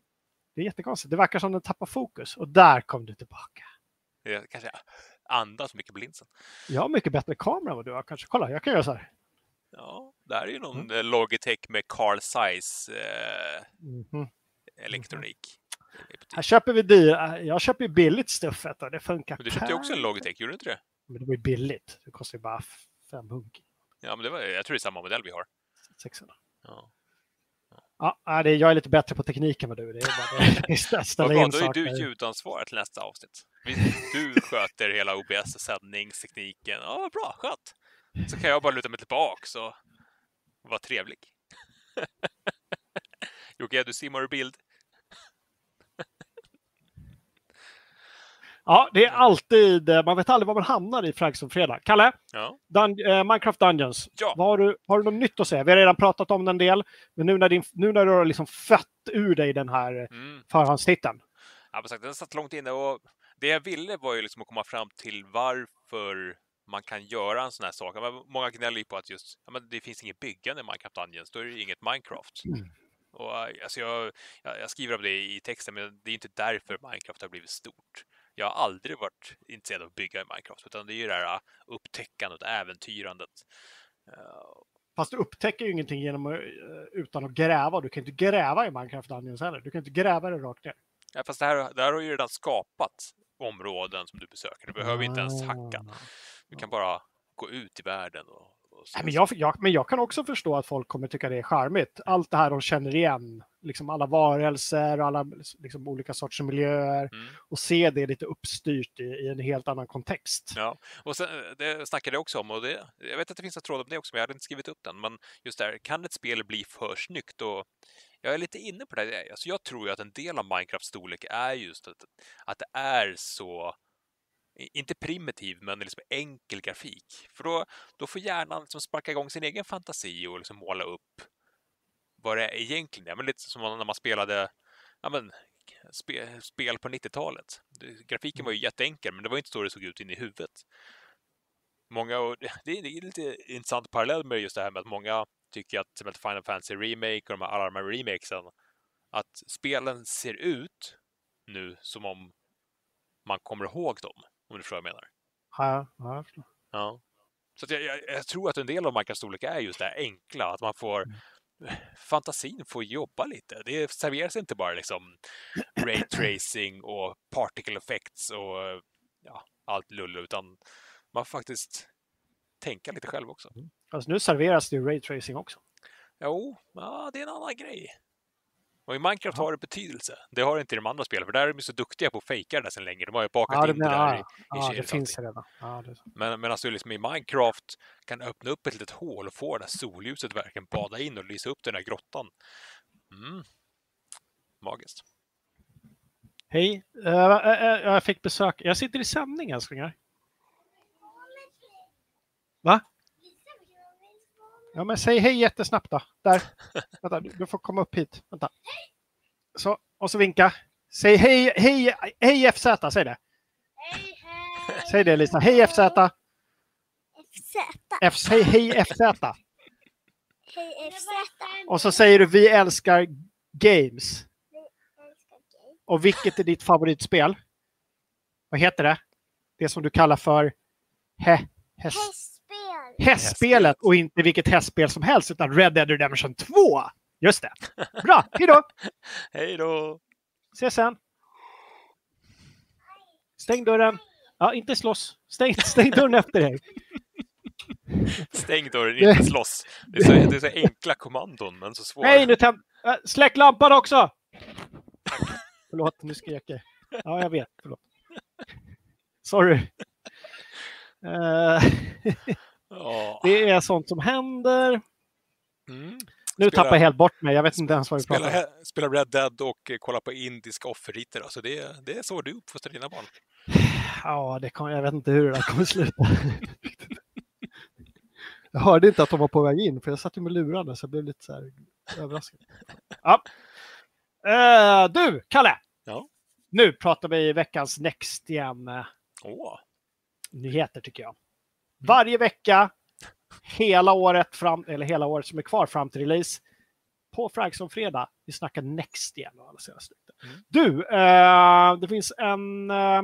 det är jättekonstigt. Det verkar som den tappar fokus. Och där kom du tillbaka. det är kanske andas mycket på linsen. Jag har mycket bättre kamera än vad du har kanske. Kolla, jag kan göra så här. Ja, det här är ju någon Mm. mm. Logitech med Carl Zeiss eh, Mhm. elektronik. Här köper vi dyr. Jag köper billigt stuffet och det funkar. Men du köpte ju också en. Logitech, gjorde du inte det? Men det var ju billigt. Det kostar ju bara fem hunk. Ja, men det var, jag tror det är samma modell vi har. 600. Ja. Ja, nej, det, jag är lite bättre på teknik än vad du. Det är bara det. <laughs> ställa bra, in då är du ljudansvarig till nästa avsnitt. Du sköter hela OBS-sändningstekniken. Ja, vad bra, skönt. Så kan jag bara luta mig tillbaks och vara trevlig. <laughs> Jocke, du simmar ur bild. Ja, det är alltid, eh, man vet aldrig var man hamnar i Frank som fredag. Kalle, Ja, Dun eh, Minecraft Dungeons. Ja. Vad har, du, har du något nytt att säga? Vi har redan pratat om den en del, men nu när, din, nu när du har liksom fött ur dig den här eh, mm. förhandstiteln. Ja, sagt, den satt långt inne och det jag ville var ju liksom att komma fram till varför man kan göra en sån här sak. Många gnäller ju på att just, ja, men det finns inget byggande i Minecraft Dungeons, då är det inget Minecraft. Mm. Och, äh, alltså jag, jag skriver om det i texten, men det är inte därför Minecraft har blivit stort. Jag har aldrig varit intresserad av att bygga i Minecraft, utan det är ju det här äh, upptäckandet, äventyrandet. Uh, Fast du upptäcker ju ingenting genom, att, eh, utan att gräva. Du kan inte gräva i Minecraft Dungeons heller. Du kan inte gräva det rakt ner. ja, fast det här, det här har ju redan skapat områden som du besöker. Du behöver inte ens hacka. Ah. Du kan bara gå ut i världen och, Nej, men, jag, jag, men jag kan också förstå att folk kommer tycka det är charmigt. Allt det här de känner igen. Liksom alla varelser och alla liksom, olika sorters miljöer. Mm. Och se det lite uppstyrt i, i en helt annan kontext. Ja, och sen, eh, det snackade jag också om och det, jag vet att det finns en tråd om det också, men jag hade inte skrivit upp den. Men just där, kan ett spel bli för snyggt? Och jag är lite inne på det. Alltså jag tror ju att en del av Minecrafts storlek är just att, att det är så inte primitiv, men liksom enkel grafik. För då, då får hjärnan liksom sparka igång sin egen fantasi och liksom måla upp vad det egentligen är. Men lite som när man spelade ja, men, spe, spel på 90-talet. Det- Grafiken var ju jätteenkel, men det var inte så det såg ut in i huvudet. Många, och det, är lite intressant parallell med just det här med att många tycker att till Final Fantasy Remake och de här, alla de här remakesen, att spelen ser ut nu som om man kommer ihåg dem, om du förstår vad jag menar. Ja, ja, jag förstår. Ja. Så jag, jag, jag tror att en del av Minecrafts storlek är just det här enkla, att man får fantasin får jobba lite. Det serveras inte bara liksom ray <clears throat> tracing och particle effects och ja, allt lull, utan man får faktiskt tänka lite själv också. Alltså, nu serveras det ju raytracing också. Jo, ja, det är en annan grej. Och i Minecraft Ja. har det betydelse. Det har det inte i de andra spelen, för där är de så duktiga på att fejka det där sedan länge. De har ju bakat Ja, det, in det där i, ja, ja, det finns redan. Ja, det, Men medan du liksom i Minecraft kan öppna upp ett litet hål och få det där solljuset verkligen bada in och lysa upp den där grottan. Mm. Magiskt. Hej, Eh, eh, eh, jag fick besök. Jag sitter i sändning älsklingar. Va? Ja, men säg hej jättesnabbt då. Där. <laughs> Vänta, du, du får komma upp hit. Vänta. Så, och så vinka. Säg hej, hej, hej FZ, säg det. Hej, hej! Säg det Lisa. Hej FZ. FZ. F, säg hej FZ. Hej, FZ. Och så säger du vi älskar games. Och vilket är ditt favoritspel? Vad heter det? Det som du kallar för he, Hästspel. Hästspelet och inte vilket hästspel som helst utan Red Dead Redemption 2. Just det. Bra, hejdå! <laughs> Hej då! Ses sen! Stäng dörren. Ja, inte slåss. Stäng, stäng dörren efter dig. Stäng dörren, inte slåss. Det är, så, det är så enkla kommandon, men så svåra. Nej, nu tänd... äh, Släck lampan också! Förlåt, nu skrek jag. Ja, jag vet. Förlåt. Sorry. Eh, <laughs> Ja. det är sånt som händer. Mm. Nu Spela- tappar jag helt bort mig. Jag vet inte ens vad vi pratar Spela, om. he- spela Red Dead och eh, kolla på indiska offerriter. Alltså det, det är så du uppfostrar dina barn. <sighs> Ja, det kan, jag vet inte hur det där kommer sluta. <laughs> Jag hörde inte att de var på väg in, för jag satt ju med lurarna så jag blev lite så här överraskad. <laughs> Ja. Eh, du, Kalle! Ja. Nu pratar vi veckans Next igen. Åh, nyheter tycker jag. Varje vecka, hela året, fram, eller hela året som är kvar fram till release, på Fragsson fredag, vi snackar Next igen. alla senaste. Mm. Du, eh, det finns en, eh,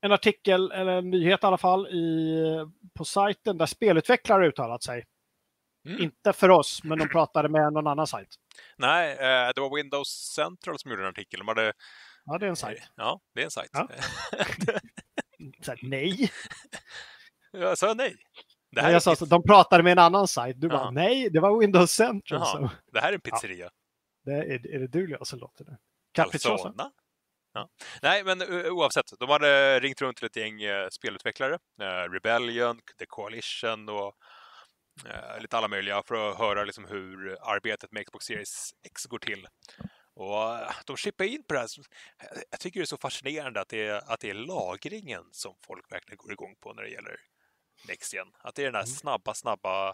en artikel, eller en nyhet i alla fall, i, på sajten där spelutvecklare uttalat sig. Mm. Inte för oss, men de pratade med någon annan sajt. Nej, eh, det var Windows Central som gjorde en artikel. De hade, Ja, det är en sajt. ja, det är en sajt. Ja. <laughs> Här, nej. Jag sa nej. Det här, jag sa alltså, de pratade med en annan sajt. Du bara, Ja. nej, det var Windows Central. Jaha. som- det här är en pizzeria. Det är, är det du som låter det? Capricciosa? Ja. Nej, men oavsett. De hade ringt runt till ett gäng eh, spelutvecklare. Eh, Rebellion, The Coalition och eh, lite alla möjliga för att höra liksom, hur arbetet med Xbox Series X går till. Och eh, de chippar in på det här. Jag tycker det är så fascinerande att det är, att det är lagringen som folk verkligen går igång på när det gäller Next Gen. Att det är den här Mm. snabba, snabba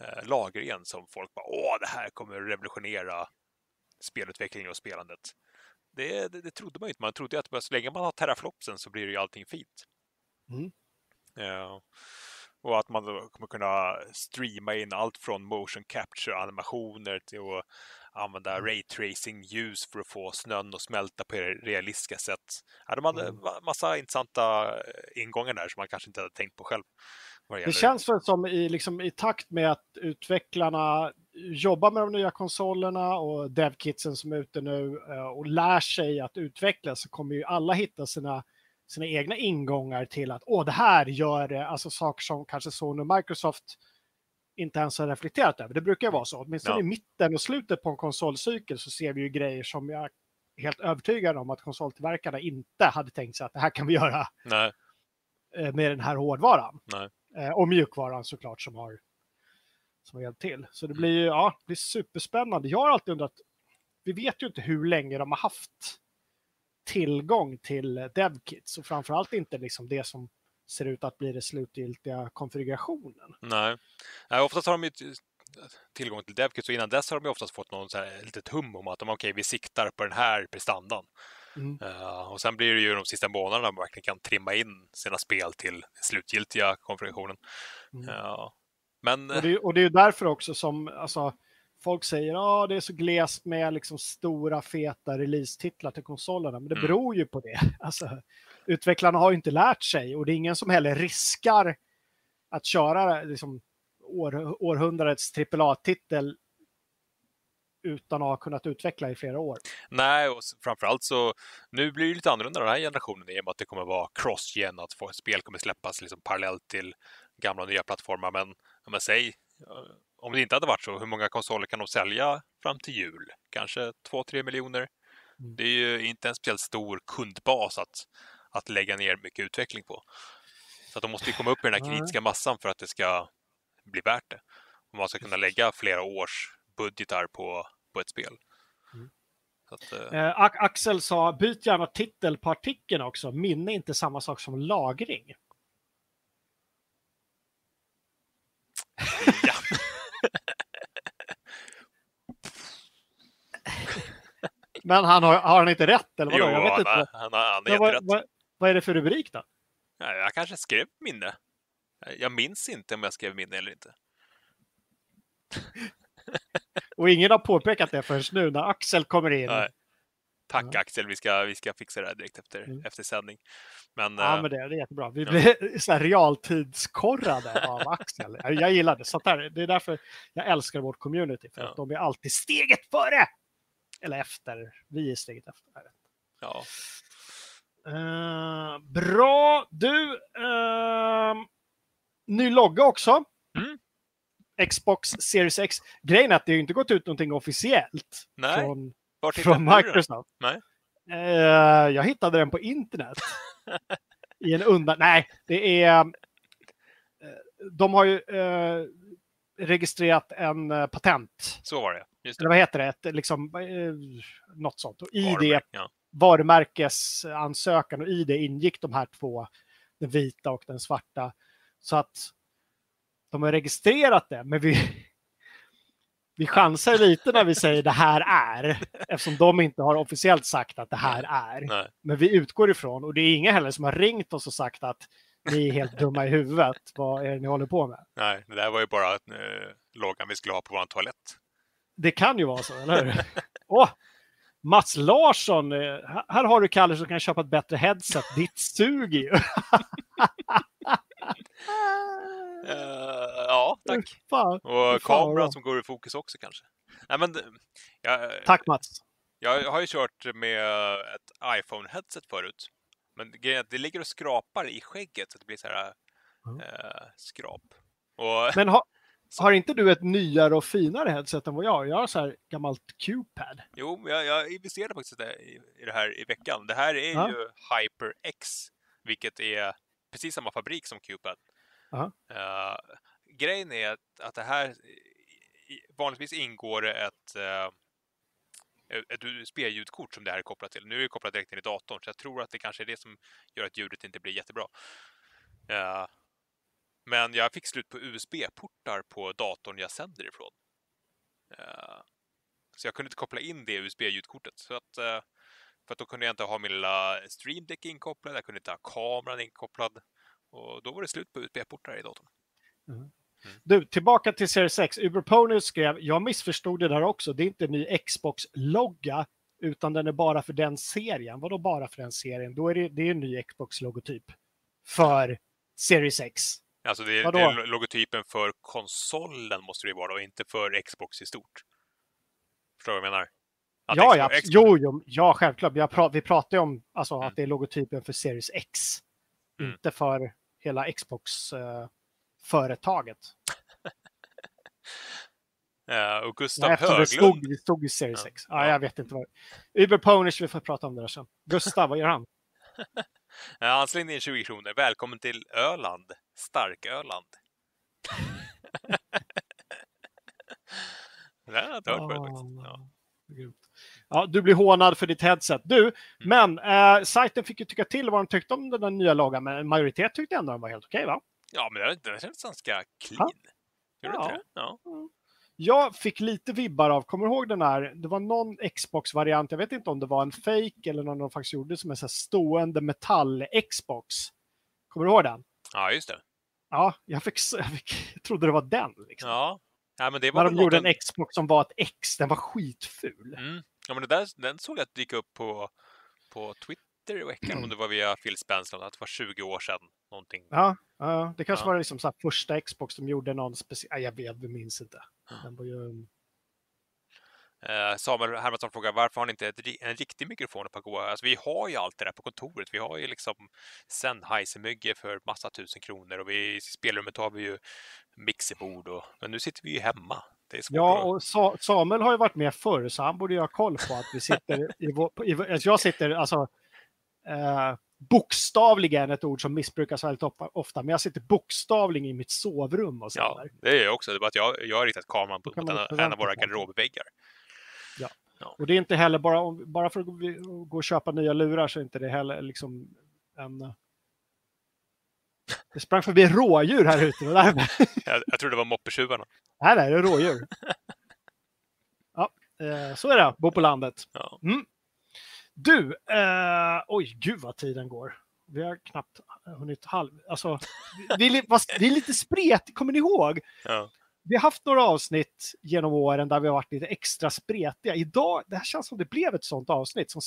eh, lagringen som folk bara åh, det här kommer revolutionera spelutvecklingen och spelandet. Det, det, det trodde man ju inte. Man trodde att så länge man har teraflopsen så blir det ju allting fint. Mm. Ja. Och att man då kommer kunna streama in allt från motion capture-animationer till att använda raytracing-ljus för att få snön att smälta på realistiska sätt. Ja, de hade Mm. ma- massa intressanta eh, ingångar där som man kanske inte hade tänkt på själv. Det känns väl som i, liksom, i takt med att utvecklarna jobbar med de nya konsolerna och devkitsen som är ute nu eh, och lär sig att utveckla så kommer ju alla hitta sina, sina egna ingångar till att åh, det här gör det, alltså saker som kanske Sony och Microsoft inte ens har reflekterat över. Det brukar vara så. Åtminstone Ja. i mitten och slutet på en konsolcykel så ser vi ju grejer som jag är helt övertygad om att konsoltillverkarna inte hade tänkt sig att det här kan vi göra Nej, eh, med den här hårdvaran. nej. Eh, och mjukvaran såklart som har, som har hjälpt till. Så det blir ju ja, det blir superspännande. Jag har alltid undrat, vi vet ju inte hur länge de har haft tillgång till DevKits och framförallt inte liksom det som ser ut att bli den slutgiltiga konfigurationen. Nej. Nej, oftast har de ju tillgång till DevKit, så innan dess har de ju oftast fått någon så här litet hum om att de, okej, vi siktar på den här prestandan. Mm. Eh, och sen blir det ju de sista månaderna man verkligen kan trimma in sina spel till slutgiltiga konfigurationen. Mm. Ja. Men Och, det, är- och det är ju därför också som alltså, folk säger att det är så glest med liksom stora feta release-titlar till konsolerna. Men det Mm. beror ju på det. <laughs> Alltså, utvecklarna har ju inte lärt sig och det är ingen som heller riskar att köra liksom, år, århundradets AAA-titel utan att ha kunnat utveckla i flera år. nej, och framförallt så nu blir det lite annorlunda den här generationen i och med att det kommer vara cross-gen, att få- spel kommer släppas liksom parallellt till gamla och nya plattformar. Men, men säg, eh, om det inte hade varit så, hur många konsoler kan de sälja fram till jul? Kanske 2-3 miljoner? Mm. Det är ju inte en speciellt stor kundbas att, att lägga ner mycket utveckling på. Så att de måste ju komma upp i den här kritiska massan för att det ska bli värt det. Om man ska kunna lägga flera års budgetar på, på ett spel. Mm. Att, eh, Eh, Axel sa byt gärna titel på artikeln också. Minne är inte samma sak som lagring. ja. <laughs> <laughs> Men han har, har han inte rätt? Eller vadå? jo, jag vet han, inte. han, har- han har jätterätt. vad, vad, vad är det för rubrik då? Ja, jag kanske skrev minne. Jag minns inte om jag skrev minne eller inte. <laughs> Och ingen har påpekat det förrän nu när Axel kommer in. Nej. Tack Ja. Axel, vi ska, vi ska fixa det här direkt efter, Mm. efter sändning. Men, Ja, eh, men det, är jättebra. Vi ja. blir <laughs> så här realtidskorrade av <laughs> Axel. Jag- gillar det. Sånt där, det är därför jag älskar vårt community. För Ja. att de är alltid steget före! Eller efter. Vi är steget efter. ja. Eh, bra. Du, ehm, ny logga också. Mm. Xbox Series X. Grejen är att det har inte gått ut någonting officiellt Nej, från, från? Microsoft. Nej. Eh, jag hittade den på internet. <laughs> I en undan... Nej, det är... eh, De har ju registrerat en patent. Så var det, just Eller det. vad heter det? Ett, liksom, något sånt. Och I det Varumärke, Ja. Varumärkesansökan och i det ingick de här två, den vita och den svarta. Så att de har registrerat det, men vi, vi chansar lite när vi säger det här är, eftersom de inte har officiellt sagt att det här är. Nej. Men vi utgår ifrån, och det är ingen heller som har ringt oss och sagt att ni är helt dumma i huvudet. Vad är det ni håller på med? Nej, det där var ju bara eh, loggan vi skulle ha på vår toalett. Det kan ju vara så, eller hur? Åh, Mats Larsson, eh, här- har du Kalle som kan köpa ett bättre headset. Ditt suger ju. <laughs> Eh, ja, tack. Fan. Och kameran som går i fokus också kanske. Nej, men, eh, jag, Tack Mats. jag har ju kört med ett iPhone-headset förut. Men grejen är att det ligger och skrapar i skägget så det blir så här Mm. eh, skrap. Och, Men har, har inte du ett nyare och finare headset än vad jag har? Jag har så här gammalt Q-pad. Jo, jag, jag investerade faktiskt i, i det här i veckan. Det här är Ja. ju HyperX, vilket är precis samma fabrik som. Ja. Eh, grejen är att, att det här, vanligtvis ingår ett, uh, ett USB-ljudkort som det här är kopplat till. Nu är det kopplat direkt in i datorn, så jag tror att det kanske är det som gör att ljudet inte blir jättebra. Eh, men jag fick slut på USB-portar på datorn jag sänder ifrån. Eh, så jag kunde inte koppla in det USB-ljudkortet. Så att, eh, för att då kunde jag inte ha min lilla Stream Deck inkopplad, jag kunde inte ha kameran inkopplad. Och då var det slut på USB-portar i datorn. Du, tillbaka till Series X. Uber Pony skrev, jag missförstod det där också. Det är inte en ny Xbox-logga, utan den är bara för den serien. Vadå bara för den serien? Då är det, det är en ny Xbox-logotyp för Series X. Alltså det, det är logotypen för konsolen måste det ju vara och inte för Xbox i stort. Förstår du vad jag menar? Att ja, ja, Xbox- jo, jo, ja, självklart. Jag pra, vi pratar ju om alltså, Mm. att det är logotypen för Series X, Mm. inte för hela Xbox-företaget. Eh, <laughs> och Gustav Nej, eftersom det Höglund. stod, det stod i Series Ja, X. Ja, ja. Jag vet inte vad. Uber Ponish, vi får prata om det där sen. Gustav, vad gör han? Han slängde in 20 kronor. Välkommen till Öland. Stark-Öland. <laughs> det har jag inte hört förut faktiskt. Ja. Ja, du blir hånad för ditt headset. Mm. Du, men eh, sajten fick ju tycka till vad de tyckte om den där nya loggan, men en majoritet tyckte ändå den var helt okej, va? ja, men den, känns ganska clean. Gör det Ja. det? Ja. Jag fick lite vibbar av, kommer du ihåg den här, det var någon Xbox-variant, jag vet inte om det var en fake eller någon de faktiskt gjorde som en så här stående metall-Xbox. Kommer du ihåg den? Ja, just det. Ja, jag, fick, jag, fick, jag trodde det var den. Liksom. Ja. ja, men det var När de gjorde en Xbox som var ett X, den var skitful. Mm. Ja, men det där, den såg jag att dyka upp på, på Twitter i veckan, om det var via Phil Spencer, att det var 20 år sedan någonting. Ja, ja det kanske Ja. var liksom så första Xbox de gjorde någon speciell, jag vet, jag minns inte. Den var ju... Eh, Samuel Hermansson frågar varför har ni inte en riktig mikrofon på Goa? Alltså, vi har ju allt det där på kontoret. Vi har ju liksom Sennheiser-mygge för massa tusen kronor och vi, i spelrummet har vi ju mixerbord. Och, men nu sitter vi ju hemma. Det är svårt Ja, att... och Sa- Samuel har ju varit med förr, så han borde ju ha koll på att vi sitter i vår... I, alltså jag sitter, alltså... Eh, bokstavligen ett ord som missbrukas väldigt ofta- men jag sitter bokstavligen i mitt sovrum och så Ja, där. det är jag också. Det är bara att jag, jag har riktat kameran på, en, av våra sig Och det är inte heller bara, bara för att gå, och köpa nya lurar så är inte det heller liksom en... Det sprang förbi rådjur här ute. Där, <laughs> Jag, jag tror det var moppetjuvarna. här är det rådjur. <laughs> Ja, eh, så är det, bo på landet. Mm. Du, eh, oj gud vad tiden går. Vi har knappt hunnit halv... Alltså, vi, vi, vi är lite spret, kommer ni ihåg? Ja. Vi har haft några avsnitt genom åren där vi har varit lite extra spretiga. Idag, det här känns som det blev ett sånt avsnitt. Som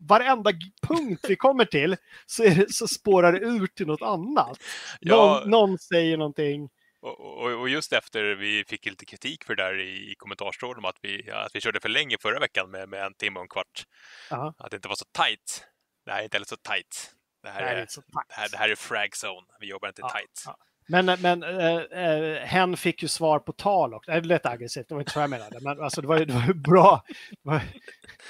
varenda punkt vi kommer till <laughs> så, är det, så spårar det ur till något annat. Ja. Någon, någon säger någonting. Och, och, och just efter vi fick lite kritik för det där i, i kommentarstrålen om att vi, att vi körde för länge förra veckan med, med en timme och en kvart. Ja. Att det inte var så tajt. Det här är inte heller så tight. Det här, Det här är är, det här, det här är frag zone. Vi jobbar inte Ja, tight. ja. Men, men äh, äh, hen fick ju svar på tal också. Det lät aggressivt, det var inte så jag menade. Men alltså, det var ju det var ju bra. Var,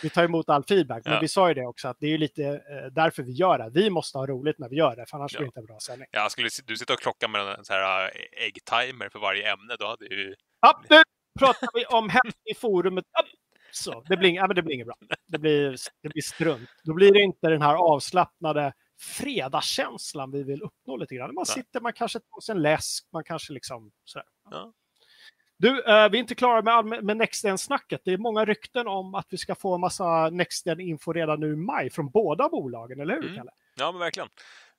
vi tar emot all feedback, men Ja. vi sa ju det också att det är ju lite äh, därför vi gör det. Vi måste ha roligt när vi gör det, för annars Ja. blir det inte en bra sändning. Ja, skulle du sitta och klocka med en sån här äggtimer för varje ämne, då hade ju... Ja, nu pratar vi om hem i forumet. Ja, Så, det blir, ja, men det blir inget bra. Det blir, det blir strunt. Då blir det inte den här avslappnade fredagskänslan vi vill uppnå lite grann. Man sitter, man kanske tar sig en läsk, man kanske liksom sådär. Ja. Du, eh, vi är inte klara med, med Nextgen-snacket. Det är många rykten om att vi ska få en massa Nextgen-info redan nu i maj från båda bolagen, eller hur Mm. Kalle? Ja, men verkligen.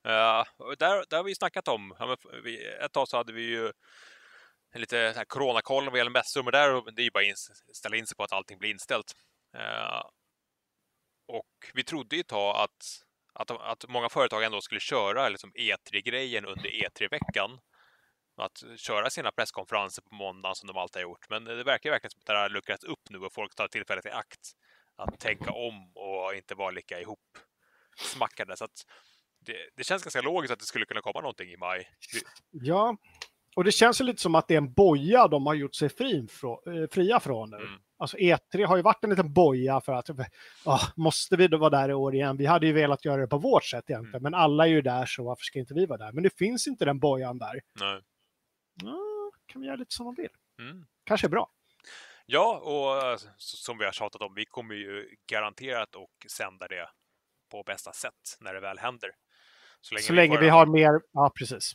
Uh, där, där har vi snackat om. Ja, vi, ett tag så hade vi ju lite så här coronakoll vad gäller mässor, men där det är ju bara att ställa in sig på att allting blir inställt. Eh, och vi trodde ju ett tag att, att, att många företag ändå skulle köra liksom E3-grejen under E3-veckan. Att köra sina presskonferenser på måndagen som de alltid har gjort. Men det verkar verkligen som att det här har luckrats upp nu och folk tar tillfället i akt att tänka om och inte vara lika ihop smackade. Så att det, det känns ganska logiskt att det skulle kunna komma någonting i maj. Ja, och det känns ju lite som att det är en boja de har gjort sig fri eh, fria från nu. Mm. Alltså E3 har ju varit en liten boja för att, ah, måste vi då vara där i år igen? Vi hade ju velat göra det på vårt sätt egentligen, Mm. men alla är ju där så varför ska inte vi vara där? Men det finns inte den bojan där. Nej. Ja, kan vi göra lite som de vill. Mm. Kanske bra. Ja, och s- som vi har tjatat om, vi kommer ju garanterat att sända det på bästa sätt när det väl händer. Så länge, Så länge får vi har mer, ja precis,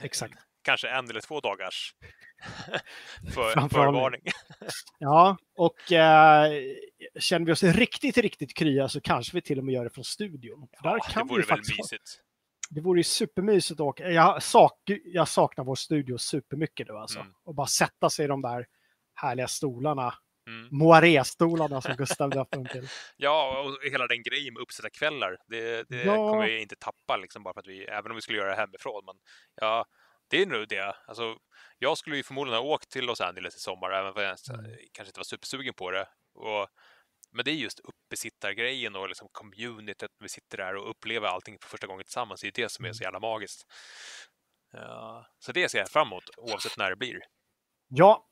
exakt. Kanske en eller två dagars <laughs> för, förvarning. <laughs> Ja, och eh, känner vi oss riktigt, riktigt krya så kanske vi till och med gör det från studion. För där Ja, kan det vi vore ju väl faktiskt mysigt. Det vore ju supermysigt att åka. Jag, sak, jag saknar vår studio supermycket nu alltså. Mm. Och bara sätta sig i de där härliga stolarna. Mm. Moiré-stolarna som <laughs> Gustav döpte dem till. Ja, och hela den grejen med uppsätta kvällar, det, det Ja. kommer vi inte tappa liksom bara för att vi, även om vi skulle göra det hemifrån. Men ja, det är nog det. Alltså, jag skulle ju förmodligen ha åkt till Los Angeles i sommar, även om jag Mm. kanske inte var supersugen på det. Och, men det är just uppesittargrejen och liksom communityt, vi sitter där och upplever allting för första gången tillsammans. Det är det som är så jävla magiskt. Ja, så det ser jag fram emot, oavsett när det blir. Ja,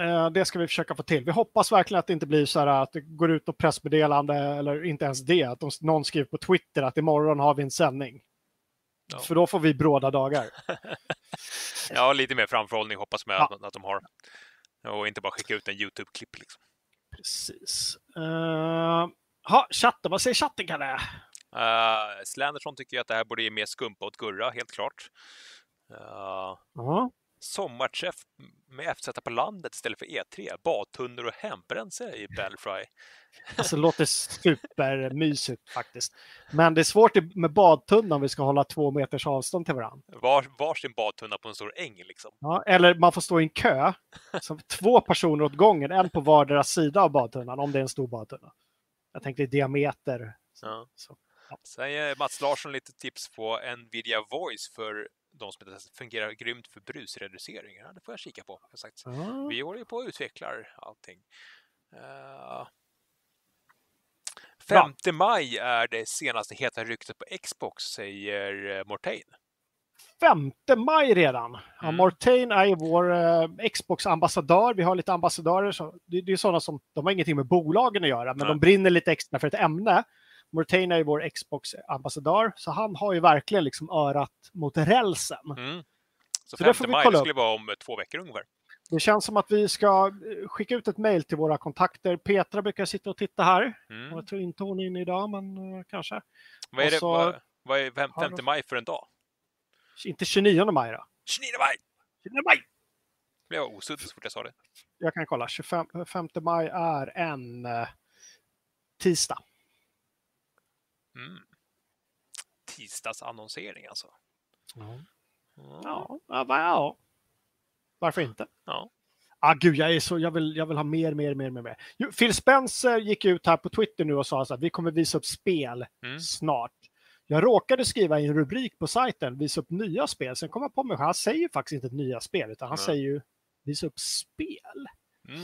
eh, det ska vi försöka få till. Vi hoppas verkligen att det inte blir så här att det går ut och pressmeddelande eller inte ens det. Att de, någon skriver på Twitter att imorgon har vi en sändning. Ja. För då får vi bråda dagar. <laughs> Ja, lite mer framförhållning hoppas man Ja. att, de har. Och inte bara skicka ut en YouTube-klipp. Liksom. Precis. Uh, ha, chatten, vad säger chatten Kalle? Uh, Slanderson tycker att det här borde ge mer skumpa åt Gurra, helt klart. Uh, Ja. Sommarträff med FZ på landet istället för E3. Badtunnor och hembränsle i Belfry. Alltså det låter <laughs> supermysigt faktiskt. Men det är svårt med badtunnan om vi ska hålla två meters avstånd till varandra. Var, varsin badtunna på en stor äng liksom. Ja, eller man får stå i en kö. <laughs> Så två personer åt gången, en på vardera sida av badtunnan, om det är en stor badtunna. Jag tänkte i diameter. Ja. Så. Sen ger Mats Larsson lite tips på Nvidia Voice för de som inte fungerar grymt för brusreducering. Ja, det får jag kika på. Som sagt. Ja. Vi håller på och utvecklar allting. Uh, 5 maj är det senaste heta ryktet på Xbox, säger eh, Mortain. 5 maj redan. Ja, Mm. Mortain är vår eh, Xbox-ambassadör. Vi har lite ambassadörer. Så det, det är sådana som, de har ingenting med bolagen att göra, men Nej. de brinner lite extra för ett ämne. Mortain är vår Xbox-ambassadör, så han har ju verkligen liksom örat mot rälsen. Mm. Så, Så det 5 får vi maj skulle vara om två veckor ungefär. Det känns som att vi ska eh, skicka ut ett mejl till våra kontakter. Petra brukar sitta och titta här. Mm. Jag tror inte hon är inne idag, men eh, kanske. Vad är, det, så- vad, vad är fem, har 5 de- maj för en dag? Inte 29 maj då. 29 maj! 29 maj! Blev jag osuddig så fort jag sa det. Jag kan kolla. 25 5 maj är en eh, tisdag. Mm. Tisdagsannonsering alltså. Ja. Ja. Ja, ja, va- ja. Varför inte? Ja. Ah, gud, jag, är så, jag, vill, jag vill ha mer, mer, mer, mer. Phil Spencer gick ut här på Twitter nu och sa att vi kommer visa upp spel Mm. snart. Jag råkade skriva i en rubrik på sajten, visa upp nya spel. Sen kom jag på mig, han säger faktiskt inte nya spel, utan han Nej. säger ju visa upp spel. Mm.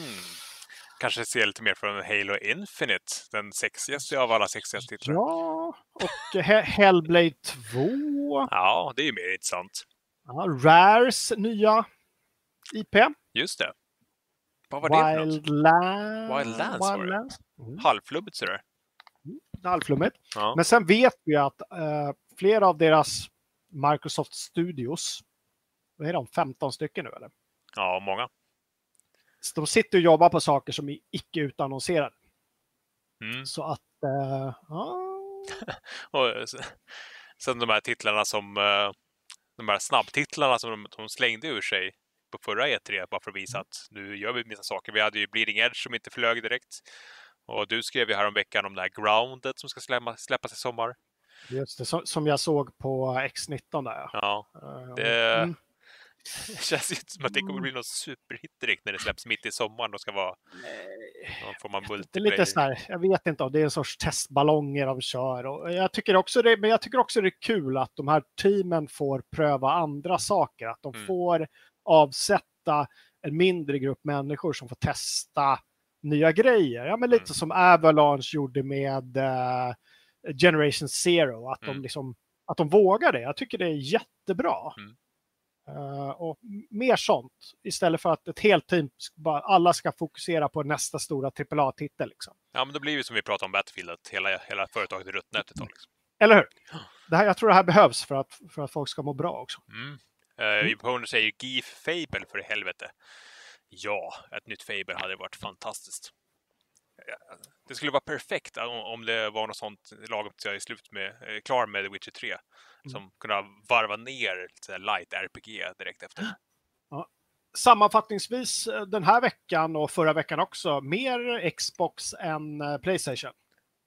Kanske se lite mer från Halo Infinite, den sexigaste av alla sexigaste titlar. Ja, och He- Hellblade 2. Ja, det är ju mer intressant. Ja, Rares nya IP. Just det. Vad var det för något? Wildlands. Wildlands var det. Mm. Halvflummigt sådär. Halvflummigt. Ja. Men sen vet vi att eh, flera av deras Microsoft Studios, vad är de, 15 stycken nu eller? ja, många. De sitter och jobbar på saker som är icke utannonserade. Mm. Så att, eh, ja, <laughs> Och eh, sen de här titlarna som, eh, de här snabbtitlarna som de, de slängde ur sig på förra E3 bara för att visa att nu gör vi vissa saker. Vi hade ju Bleeding Edge som inte flög direkt. Och du skrev ju häromveckan om det här Grounded som ska släppa, släppas i sommar. just det, som, jag såg på X19 där. Ja. Ja, Eh, det mm. Det <laughs> känns inte som att det kommer bli någon superhit direkt när det släpps mitt i sommaren och ska vara någon form av Det är multiplayer. lite så här, jag vet inte om det är en sorts testballonger de kör. Och jag tycker också det, men jag tycker också det är kul att de här teamen får pröva andra saker. Att de Mm. får avsätta en mindre grupp människor som får testa nya grejer. Ja, men lite Mm. som Avalanche gjorde med eh, Generation Zero. Att de, Mm. liksom, att de vågar det. Jag tycker det är jättebra. Mm. Eh, och mer sånt istället för att ett helt team, bara, alla ska fokusera på nästa stora AAA-titel. Liksom. Ja, men det blir ju som vi pratade om Battlefield, att hela, hela företaget är ruttnät ett tag. Liksom. Eller hur? Det här, jag tror det här behövs för att, för att folk ska må bra också. Mm. Uh, mm. säger GIF Fable för helvete. Ja, ett nytt Fable hade varit fantastiskt. Ja, Det skulle vara perfekt om, det var något sånt lagom till jag är slut med, eh, klar med The Witcher 3. Som kunde varva ner lite light RPG direkt efter. Sammanfattningsvis eh, den här veckan och förra veckan också, mer Xbox än eh, Playstation.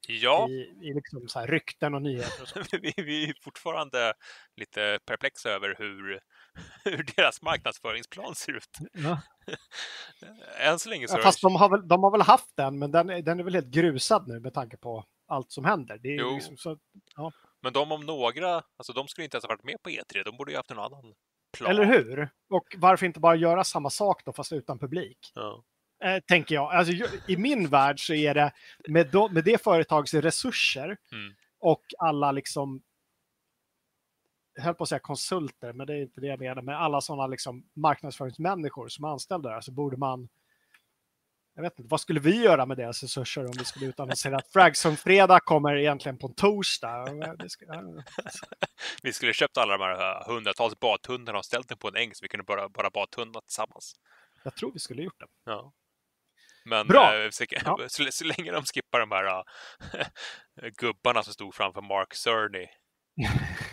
Ja, I, i liksom så här rykten och nyheter och <laughs> vi, vi är fortfarande lite perplexa över hur, <laughs> hur deras marknadsföringsplan ser ut. Ja. <laughs> Än så länge så... Fast de har, väl, de har väl haft den, men den, är- den är väl helt grusad nu med tanke på allt som händer. Det är liksom så, Men de om några, alltså de skulle inte ens ha varit med på E3. De borde ju haft en annan plan. eller hur? Och varför inte bara göra samma sak då, fast utan publik? Ja. eh, tänker jag. Alltså, I min värld så är det med, då, med det företagets resurser Mm. och alla liksom höll på att säga konsulter, men det är inte det jag menar. Men alla sådana liksom marknadsföringsmänniskor som är anställda där så borde man jag vet inte, vad skulle vi göra med deras resurser om vi skulle utannonsera att Fragson Fredag kommer egentligen på en torsdag? Ska, Vi skulle köpt alla de här eh, hundratals badtunnorna och ställt dem på en äng så vi kunde bara, bara badtunna tillsammans. jag tror vi skulle gjort det. Ja. Men Bra. eh, <laughs> så, så, så länge de skippar de här äh, <laughs> gubbarna som stod framför Mark Cerny. <laughs>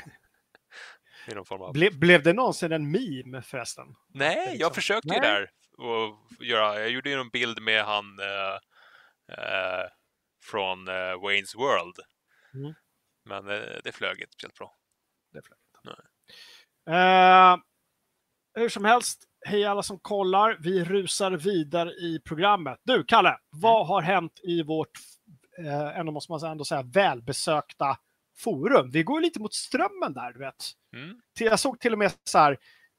I någon form av... Ble, blev det någonsin en meme förresten? Nej, jag liksom. försökte ju Nej. där. Och göra, jag gjorde ju en bild med han eh, eh, från eh, Wayne's World. Mm. Men eh, det flög inte speciellt bra. Det flög inte. Eh, hur som helst, hej alla som kollar. Vi rusar vidare i programmet. Du, Kalle, vad har hänt i vårt, eh, ändå måste man ändå säga, välbesökta forum? Vi går lite mot strömmen där, du vet. Mm. Jag såg till och med så här,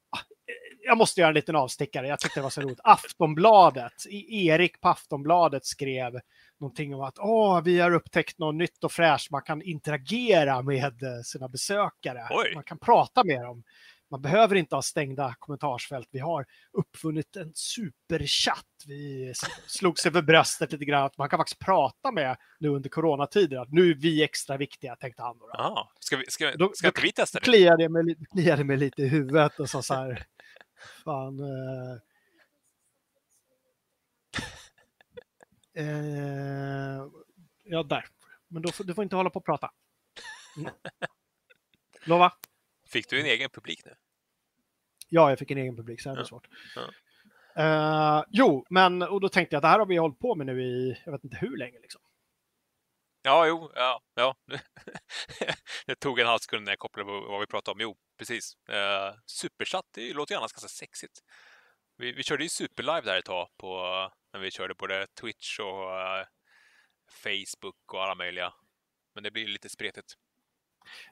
ah, eh, jag måste göra en liten avstickare, jag tyckte det var så roligt. Aftonbladet, I- Erik på Aftonbladet skrev någonting om att Åh, vi har upptäckt något nytt och fräscht, man kan interagera med sina besökare. Oj. Man kan prata med dem. Man behöver inte ha stängda kommentarsfält. Vi har uppfunnit en superchatt. Vi slog sig för bröstet lite grann att man kan faktiskt prata med nu under coronatider. Att nu är vi extra viktiga, tänkte han. Då. Aha. Ska, vi, ska, Då- ska inte vi testa det? kliade mig, li- kliade mig lite i huvudet och sa så här. Fan. Eh, eh, ja, där. Men då får, du får inte hålla på och prata. Mm. Lova? Fick du en egen publik nu? Ja, jag fick en egen publik, så det var Ja. svårt. Ja. Eh, jo, men och då tänkte jag att det här har vi hållit på med nu i, jag vet inte hur länge. Liksom. Ja, jo, ja, ja. <laughs> det tog en halv sekund när jag kopplade på vad vi pratade om. Jo, precis. Uh, superchatt, det låter ju annars ganska sexigt. Vi, vi körde ju superlive där ett tag på, när vi körde både Twitch och eh, Facebook och alla möjliga. Men det blir lite spretigt.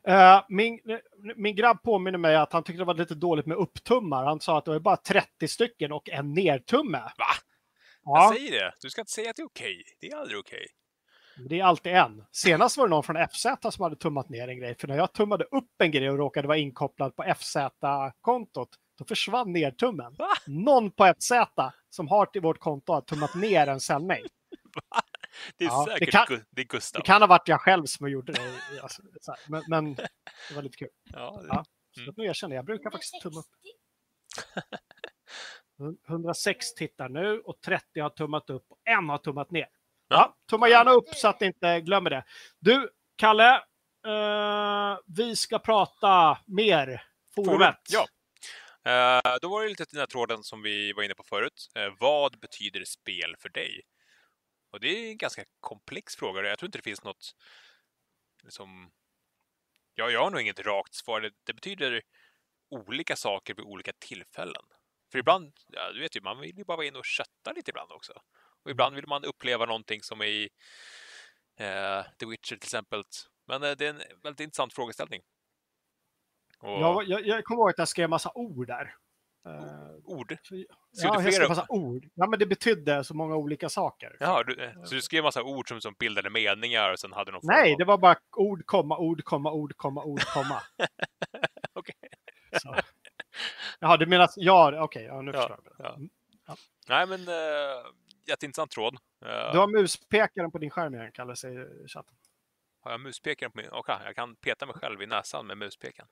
Eh, min, min grabb påminner mig att han tyckte det var lite dåligt med upptummar. Han sa att det var bara 30 stycken och en nertumme. Va? Ja. Jag säger det. Du ska inte säga att det är okej. Det är aldrig okej. Det är alltid en. Senast var det någon från FZ som hade tummat ner en grej. För när jag tummade upp en grej och råkade vara inkopplad på FZ-kontot, då försvann nertummen. Va? Någon på FZ som har till vårt konto har tummat ner en sändning. <laughs> Det är Ja, det säkert kan- Gu- det är Gustav. Det kan ha varit jag själv som gjorde det. Alltså, så här. men, men det var lite kul. Ja, det- Ja. Mm. nu erkänner jag, jag brukar faktiskt tumma upp. 106 tittar nu och 30 har tummat upp och en har tummat ner. Ja, tumma gärna upp så att ni inte glömmer det. Du, Kalle, eh, vi ska prata mer. Forumet. Ja. Eh, då var det lite den här tråden som vi var inne på förut. Eh, vad betyder spel för dig? Och det är en ganska komplex fråga. Jag tror inte det finns något liksom... Ja, jag har nog inget rakt svar. Det, det betyder olika saker vid olika tillfällen. För ibland, ja, du vet ju, man vill ju bara vara inne och kötta lite ibland också. Och ibland vill man uppleva någonting som i eh, The Witcher till exempel. Men eh, det är en väldigt intressant frågeställning. Och Jag, jag, jag kommer ihåg att jag skrev massa ord där. Eh, ord. så- Skrev ja, du flera? massa ord. Ja, men det betydde så många olika saker. Jaha, du, eh, så du skrev massa ord som, som bildade meningar och sen hade någon Nej, av- det var bara ord, komma, ord, komma, ord, komma, ord, komma. <laughs> Okej. Så. Jaha, du menar... Ja, okej. ja, nu Ja, förstår jag. ja. Mm. Nej, men äh, jätteintressant tråd. Eh, Du har muspekaren på din skärm igen, Kalle, säger chatten. Har jag muspekaren på min? Okej, jag kan peta mig själv i näsan med muspekaren.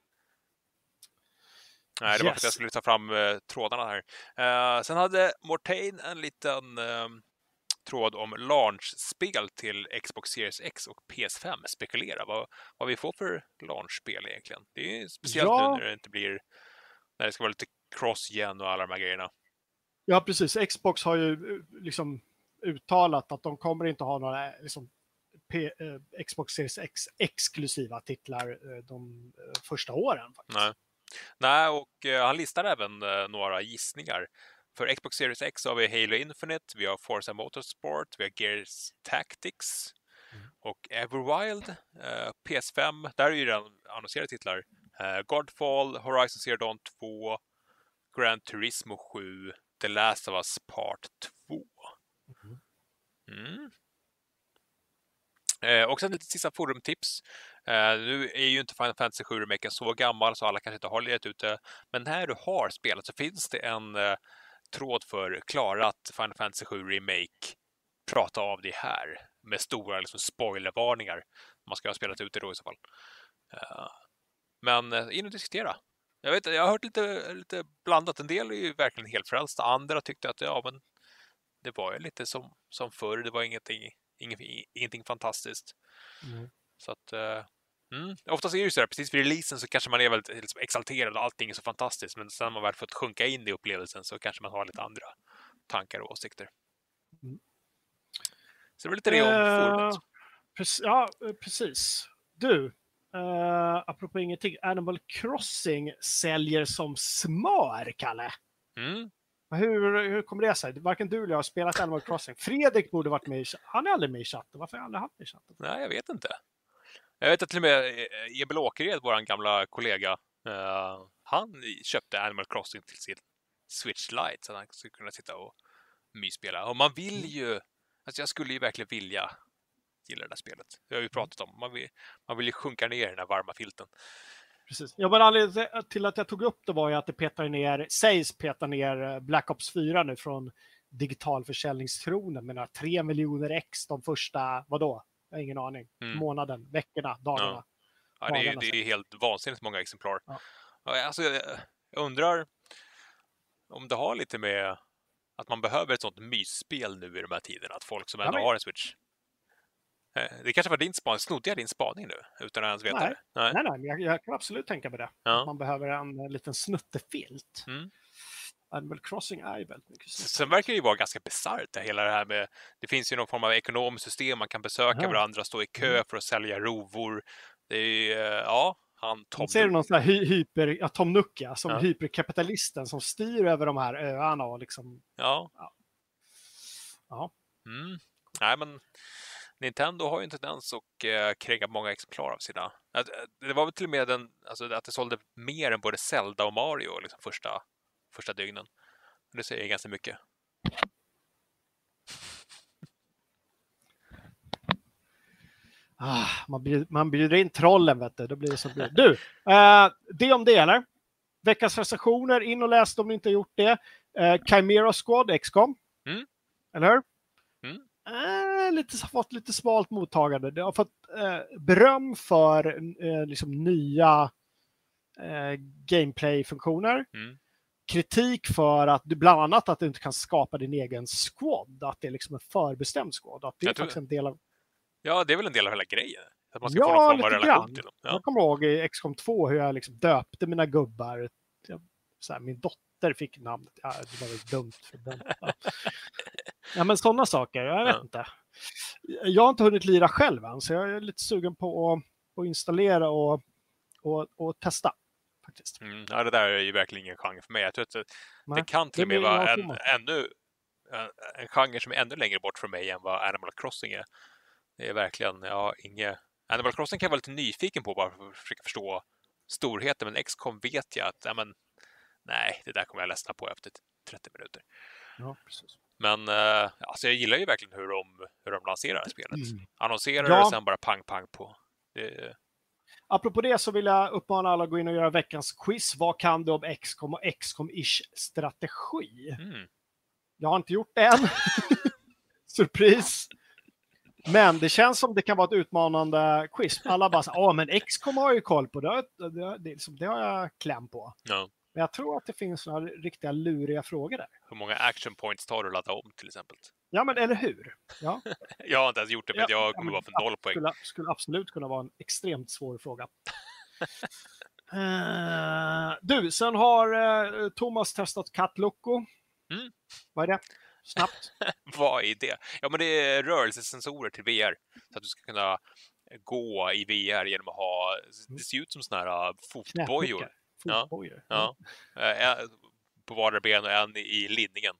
Nej, det var för att jag Yes. skulle ta fram eh, trådarna här. Eh, sen hade Mortain en liten eh, tråd om launchspel till Xbox Series X och PS5. Spekulera vad, vad vi får för launchspel egentligen. Det är ju speciellt Ja. nu när det inte blir när det ska vara lite cross-gen och alla de här grejerna. Ja, precis. Xbox har ju eh, liksom uttalat att de kommer inte ha några eh, liksom, P, eh, Xbox Series X exklusiva titlar de första åren. Faktiskt. Nej. Nej, och eh, han listar även eh, några gissningar. För Xbox Series X har vi Halo Infinite, vi har Forza Motorsport, vi har Gears Tactics Mm. och Everwild. Eh, PS5, där är ju redan annonserade titlar. Eh, Godfall, Horizon Zero Dawn 2, Gran Turismo 7, The Last of Us Part 2. Mhm. Mm. Eh, och sen lite sista forumtips. Eh, nu är ju inte Final Fantasy 7 remaken så gammal så alla kanske inte har legat ute. Men när du har spelat så finns det en eh, tråd för klarat Final Fantasy 7 Remake. Prata av det här med stora liksom, spoilervarningar. Man ska ha spelat ut det då i så fall. Eh, men in och diskutera. Jag, vet, jag har hört lite, lite blandat. En del är ju verkligen helt frälsta. Andra tyckte att ja, men det var ju lite som, som förr. Det var ingenting, ingenting, ingenting fantastiskt. Mm. Så att, mm. Oftast är det ju så här, precis vid releasen så kanske man är väldigt liksom, exalterad och allting är så fantastiskt. Men sen när man väl fått sjunka in i upplevelsen så kanske man har lite andra tankar och åsikter. Mm. Så det var lite det om Eh, forumet. Ja, eh, precis. Du, eh, apropå ingenting. Animal Crossing säljer som smör, Kalle. Mm. Hur, hur kommer det sig? Varken du eller jag har spelat Animal Crossing. Fredrik borde varit med i chatten. Han är aldrig med i chatten. Varför är aldrig han med i chatten? Nej, jag vet inte. Jag vet att till och med eh, Emil Åkered, vår gamla kollega, eh, han köpte Animal Crossing till sin Switch Lite så att han skulle kunna sitta och mysspela. Och man vill ju, alltså jag skulle ju verkligen vilja gilla det där spelet. Det har vi pratat om. Man vill, man vill ju sjunka ner i den här varma filten. Precis. Ja, men anledningen till att jag tog upp det var ju att det petar ner, sägs peta ner eh, Black Ops 4 nu från digitalförsäljningstronen med några 3 miljoner ex de första, vadå? Jag har ingen aning. Mm. Månaden, veckorna, dagarna. Ja, det, är, det är helt vansinnigt många exemplar. Ja. Ja, Alltså, jag, jag undrar om det har lite med att man behöver ett sånt mysspel nu i de här tiderna. Att folk som Ja, ändå men- har en Switch. Eh, Det kanske var din spaning. Snodde jag din spaning nu? Utan att ens veta Nej. det? Nej. Nej, nej, jag, jag kan absolut tänka mig det. Ja. Man behöver en, eh, liten snuttefilt. Mm. Animal Crossing är ju väldigt mycket S- snutte. Sen verkar det ju vara ganska bisarrt det hela det här med Det finns ju någon form av ekonomiskt system. Man kan besöka Ja. varandra, stå i kö Mm. för att sälja rovor. Det är ju, eh, ja, han Tom Ser du någon sån här hy, hyper, ja, Tom Nook ja, som Ja. hyperkapitalisten som styr över de här öarna och liksom, Ja. ja. Mm. Nej, men Nintendo har ju en tendens att eh, kränga många exemplar av sina... Att, eh, det var väl till och med den, alltså, att det sålde mer än både Zelda och Mario liksom första, första dygnen. Det säger ganska mycket. Ah, man, bjuder, man bjuder in trollen, vet du. Då blir det så blir. Du, eh, det om det, eller? Veckans recensioner, in och läs om ni inte gjort det. Eh, Chimera Squad, XCOM. Mm. Eller hur? Mm. Eh, lite, fått lite smalt mottagande. Det har fått eh, beröm för eh, liksom nya eh, gameplay-funktioner. Mm. Kritik för att du bland annat att du inte kan skapa din egen squad. Att det är liksom en förbestämd squad. Att det är Jag faktiskt en del av Ja, det är väl en del av hela grejen. Att man ska Ja, få någon form av relation till dem. Ja. Jag kommer ihåg i XCOM 2 hur jag liksom döpte mina gubbar. Så här, min dotter fick namnet. Ja, det var väl dumt. För den. Ja. <laughs> ja, men sådana saker. Jag vet Ja. inte. Jag har inte hunnit lira själv än, så jag är lite sugen på att, att installera och, och, och testa. Faktiskt. Mm, ja, det där är ju verkligen ingen genre för mig. Jag tror att det, Nej, det kan till och det med vara en, ännu, en, en genre som är ännu längre bort från mig än vad Animal Crossing är. Det är verkligen, ja, inget... Animal Crossing kan jag vara lite nyfiken på bara för att försöka förstå storheten, men XCOM vet jag att, ja, men, nej, det där kommer jag ledsna på efter 30 minuter. Ja, precis. Men eh, alltså jag gillar ju verkligen hur de, hur de lanserar spelet. Mm. Annonserar Ja. och sen bara pang, pang på. Det, Apropå det så vill jag uppmana alla att gå in och göra veckans quiz. Vad kan du om XCOM och XCOM-ish strategi? mm, Jag har inte gjort det än. <laughs> Surprise! Men det känns som det kan vara ett utmanande quiz. Alla bara ja men XCOM har jag ju koll på. Det det, det, liksom, det har jag kläm på. ja. Men jag tror att det finns några riktiga luriga frågor där. Hur många action points tar du att ladda om till exempel? Ja, men eller hur? Ja, <laughs> Jag har inte ens gjort det, men Ja, jag ja, kommer men vara på noll poäng. skulle, skulle absolut kunna vara en extremt svår fråga. <laughs> Eh, du, sen har eh, Thomas testat Cat Loco. Mm. Vad är det? Snabbt. <laughs> Vad är det? Ja, men det är rörelsesensorer till VR. Så att du ska kunna gå i VR genom att ha... Det ser ut som såna här äh, fotbojor. Knäpuckar. Ja. Fotbojor. Ja. Eh, en på vardera ben och en i linningen.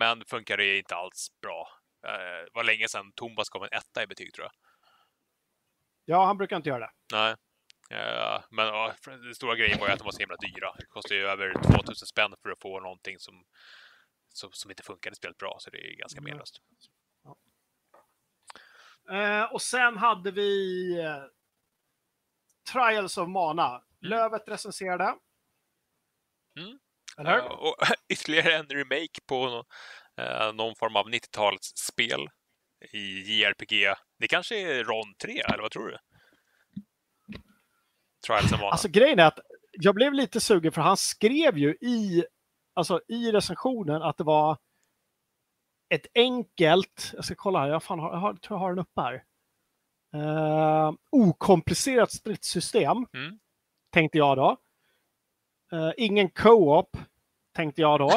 Men funkar det inte alls bra. Eh, Det var länge sedan Thomas gav en etta i betyg, tror jag. ja, han brukar inte göra det. Nej. Eh, Men ja, den stora grejen var ju att de var så himla dyra. Det kostar ju över 2000 spänn för att få någonting som, som, som inte funkade speciellt bra, så det är ganska menlöst. Eh, och sen hade vi Trials of Mana. Lövet recenserade. Mm. Eh, och <laughs> ytterligare en remake på eh, någon form av 90-talsspel i JRPG. Det kanske är Ron 3, eller vad tror du? Trials Mana. Alltså grejen är att jag blev lite sugen för han skrev ju i, alltså, i recensionen att det var ett enkelt, jag ska kolla här, jag, fan har, jag har, tror jag har den uppe här. Eh, okomplicerat stridssystem, Mm. tänkte jag då. Eh, ingen co-op, tänkte jag då.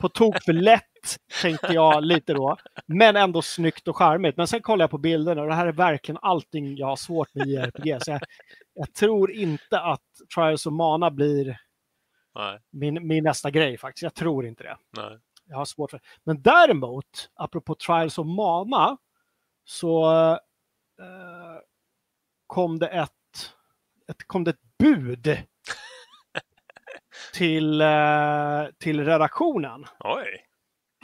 På tok för lätt, tänkte jag lite då. Men ändå snyggt och charmigt. Men sen kollar jag på bilderna och det här är verkligen allting jag har svårt med i JRPG. Så jag, jag tror inte att Trials of Mana blir min, min nästa grej faktiskt. Jag tror inte det. nej. Jag har svårt för Men däremot, apropå Trials of Mana, så eh, kom det ett, ett, kom det ett bud till, eh, till redaktionen. Oj!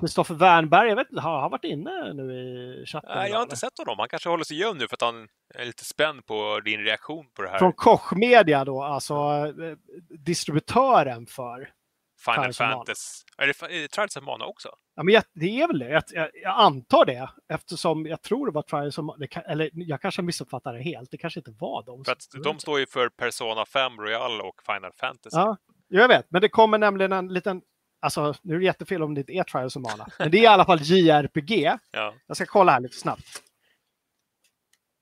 Kristoffer Wernberg, jag vet inte, har han varit inne nu i chatten? Nej, jag har inte sett honom. Han kanske håller sig gömd nu för att han är lite spänd på din reaktion på det här Från Koch Media då, alltså eh, distributören för Final Mana. Fantasy. Är det, är det Trials of Mana också? Ja, men jag, det är väl det. Jag, jag, jag antar det eftersom jag tror det var Trials of kan, Eller jag kanske missuppfattar det helt. Det kanske inte var de. För att de står ju för Persona 5 Royal och Final Fantasy. Ja, jag vet. Men det kommer nämligen en liten... Alltså, nu är det jättefel om det inte är Trials of Mana. Men det är i alla fall JRPG. <laughs> Ja. Jag ska kolla här lite snabbt.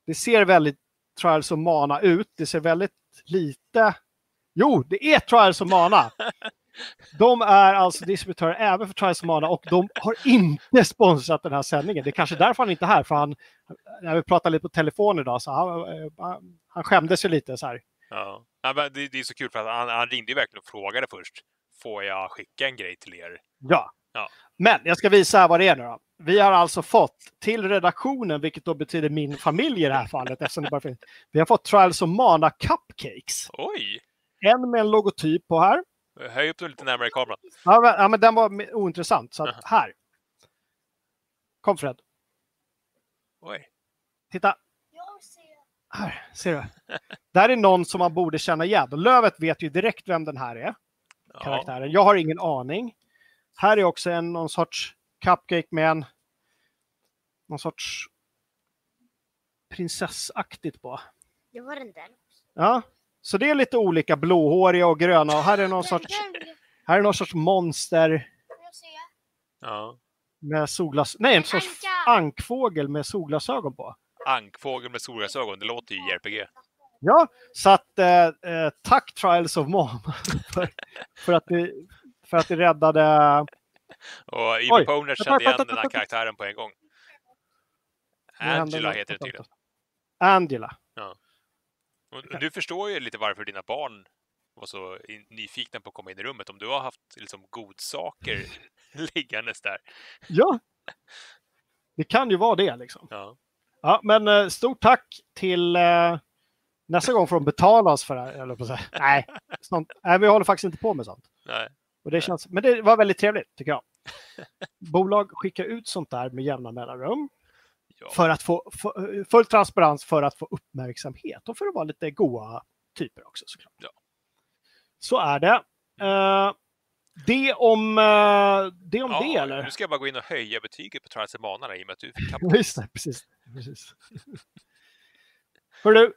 Det ser väldigt Trials of Mana ut. Det ser väldigt lite... Jo, det är Trials of Mana! <laughs> De är alltså distributörer även för Trials of Mana och de har inte sponsrat den här sändningen. Det är kanske därför han inte är här. För han, när vi pratade lite på telefon idag så han, han skämdes ju lite så här. Ja. Det, det är så kul för att han, han ringde ju verkligen och frågade först. Får jag skicka en grej till er? Ja. Ja. Men jag ska visa här vad det är nu då. Vi har alltså fått till redaktionen, vilket då betyder min familj i det här fallet, <laughs> eftersom det bara finns. Vi har fått Trials of Mana Cupcakes. Oj! En med en logotyp på här. Höj upp den lite närmare kameran. Ja, men, ja, men den var ointressant. Så att här. Kom Fred. Oj. Titta! Här, ser du? Där är någon som man borde känna igen. Och Lövet vet ju direkt vem den här är, Ja, karaktären. Jag har ingen aning. Här är också en någon sorts cupcake med en någon sorts prinsessaktigt på. Det var den där. Ja, så det är lite olika blåhåriga och gröna och här är någon sorts, här är någon sorts monster ja. med solglas... Nej, en sorts ankfågel med solglasögon på. Ankfågel med solglasögon, det låter ju JRPG. Ja, så att eh, eh, tack Trials of Mom <laughs> för, för, att det, för att det räddade... Och Evil vänta, kände igen den här karaktären på en gång. Angela heter det tydligen. Angela. Och du förstår ju lite varför dina barn var så nyfikna på att komma in i rummet. Om du har haft liksom godsaker <laughs> liggandes där. Ja, det kan ju vara det liksom. Ja. Ja, men eh, stort tack till eh, nästa gång får de betala oss för det här. Eller på. <laughs> Nej, sånt, nej, vi håller faktiskt inte på med sånt. Nej. Och det känns, men det var väldigt trevligt tycker jag. <laughs> Bolag skickar ut sånt där med jämna mellanrum Ja. för att få, få full transparens för att få uppmärksamhet och för att vara lite goa typer också såklart. Ja. Så är det. Eh, det om, det, om det Ja, eller? Nu ska jag bara gå in och höja betyget på Trials of Mana i och med att du fick. <laughs> Just det, precis. Precis. Hörru,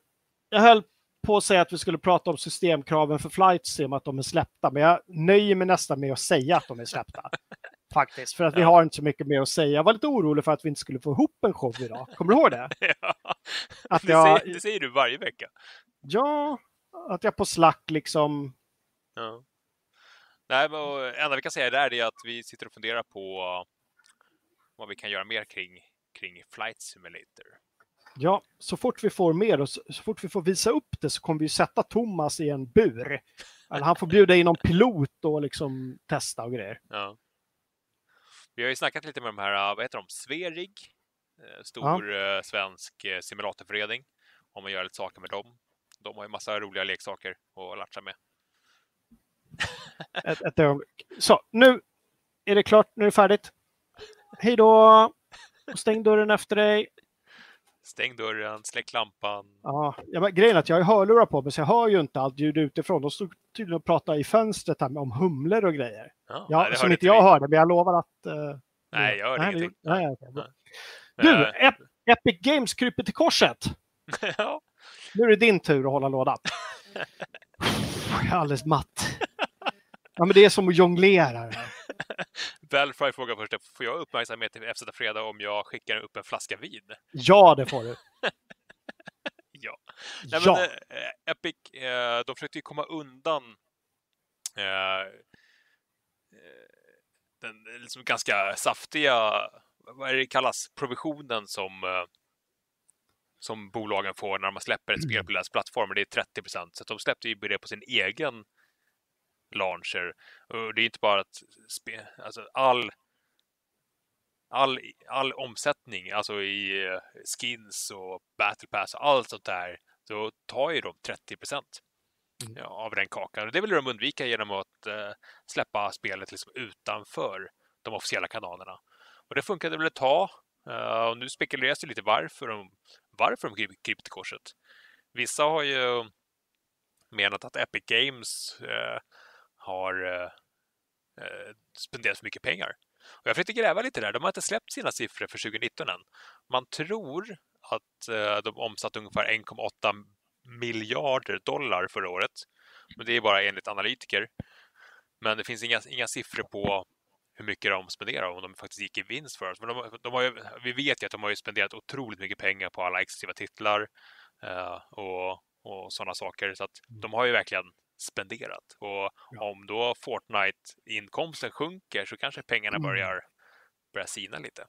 jag höll på att säga att vi skulle prata om systemkraven för flight sim, att de är släppta, men jag nöjer mig nästan med att säga att de är släppta. <laughs> Faktiskt, för att vi har inte så mycket mer att säga. Jag var lite orolig för att vi inte skulle få ihop en show idag. Kommer du ihåg det? <laughs> Ja. Att Det, jag, säger, det säger du varje vecka. ja, att jag på slack liksom... Ja. Nej, men enda vi kan säga där är att vi sitter och funderar på vad vi kan göra mer kring, kring Flight Simulator. Ja, så fort vi får mer och så, så fort vi får visa upp det så kommer vi sätta Thomas i en bur. Eller han får bjuda in någon pilot och liksom testa och grejer. Ja. Vi har ju snackat lite med de här, vad heter de, Sverig, eh, stor eh, svensk eh, simulatorförening, om att göra lite saker med dem. De har ju massa roliga leksaker att latcha med. Ett, ett ögonblick. Så, nu är det klart. Nu är det färdigt. Hej då! Och stäng dörren efter dig. Stäng dörren, släck lampan. Ja, ja, men grejen är att jag har hörlurar på mig så jag hör ju inte allt ljud utifrån. De stod tydligen och pratade i fönstret här om humlor och grejer. Ja, Ja, nej, som inte jag vi. hörde, men jag lovar att... eh, Nej, jag hörde det- ingenting. Nej, bra. Nej. Du, Ep- Epic Games kryper till korset. <laughs> ja. Nu är det din tur att hålla lådan. Jag <laughs> är alldeles matt. Ja, men det är som att jonglera. <laughs> Belfry frågar först, får jag uppmärksamhet till FZ Fredag om jag skickar upp en flaska vin? Ja, det får du. <laughs> Ja. Nej, Ja. men, eh, Epic, eh, de försökte ju komma undan eh, eh, den liksom ganska saftiga, vad är det kallas, provisionen som, eh, som bolagen får när man släpper ett spel på deras plattformar. Det är 30 procent. Så de släppte ju det på sin egen launcher. Och det är inte bara att spe, alltså all all, all omsättning, alltså i eh, skins och battle pass och allt sånt där, så tar ju de 30 procent Mm. av den kakan. Och det vill de undvika genom att eh, släppa spelet liksom utanför de officiella kanalerna. Och det funkade väl ett tag. Eh, och nu spekuleras det lite varför de, varför de kryper till korset. Vissa har ju menat att Epic Games eh, har eh, eh spenderat för mycket pengar. Och jag försökte gräva lite där. De har inte släppt sina siffror för 2019 än. Man tror att eh, de omsatte ungefär 1,8 miljarder dollar förra året. Men det är bara enligt analytiker. Men det finns inga, inga siffror på hur mycket de spenderar om de faktiskt gick i vinst för oss. Men de, de har ju, vi vet ju att de har ju spenderat otroligt mycket pengar på alla exklusiva titlar eh, och, och sådana saker. Så att de har ju verkligen spenderat. Och Ja. om då Fortnite-inkomsten sjunker så kanske pengarna Mm. börjar, börjar sina lite.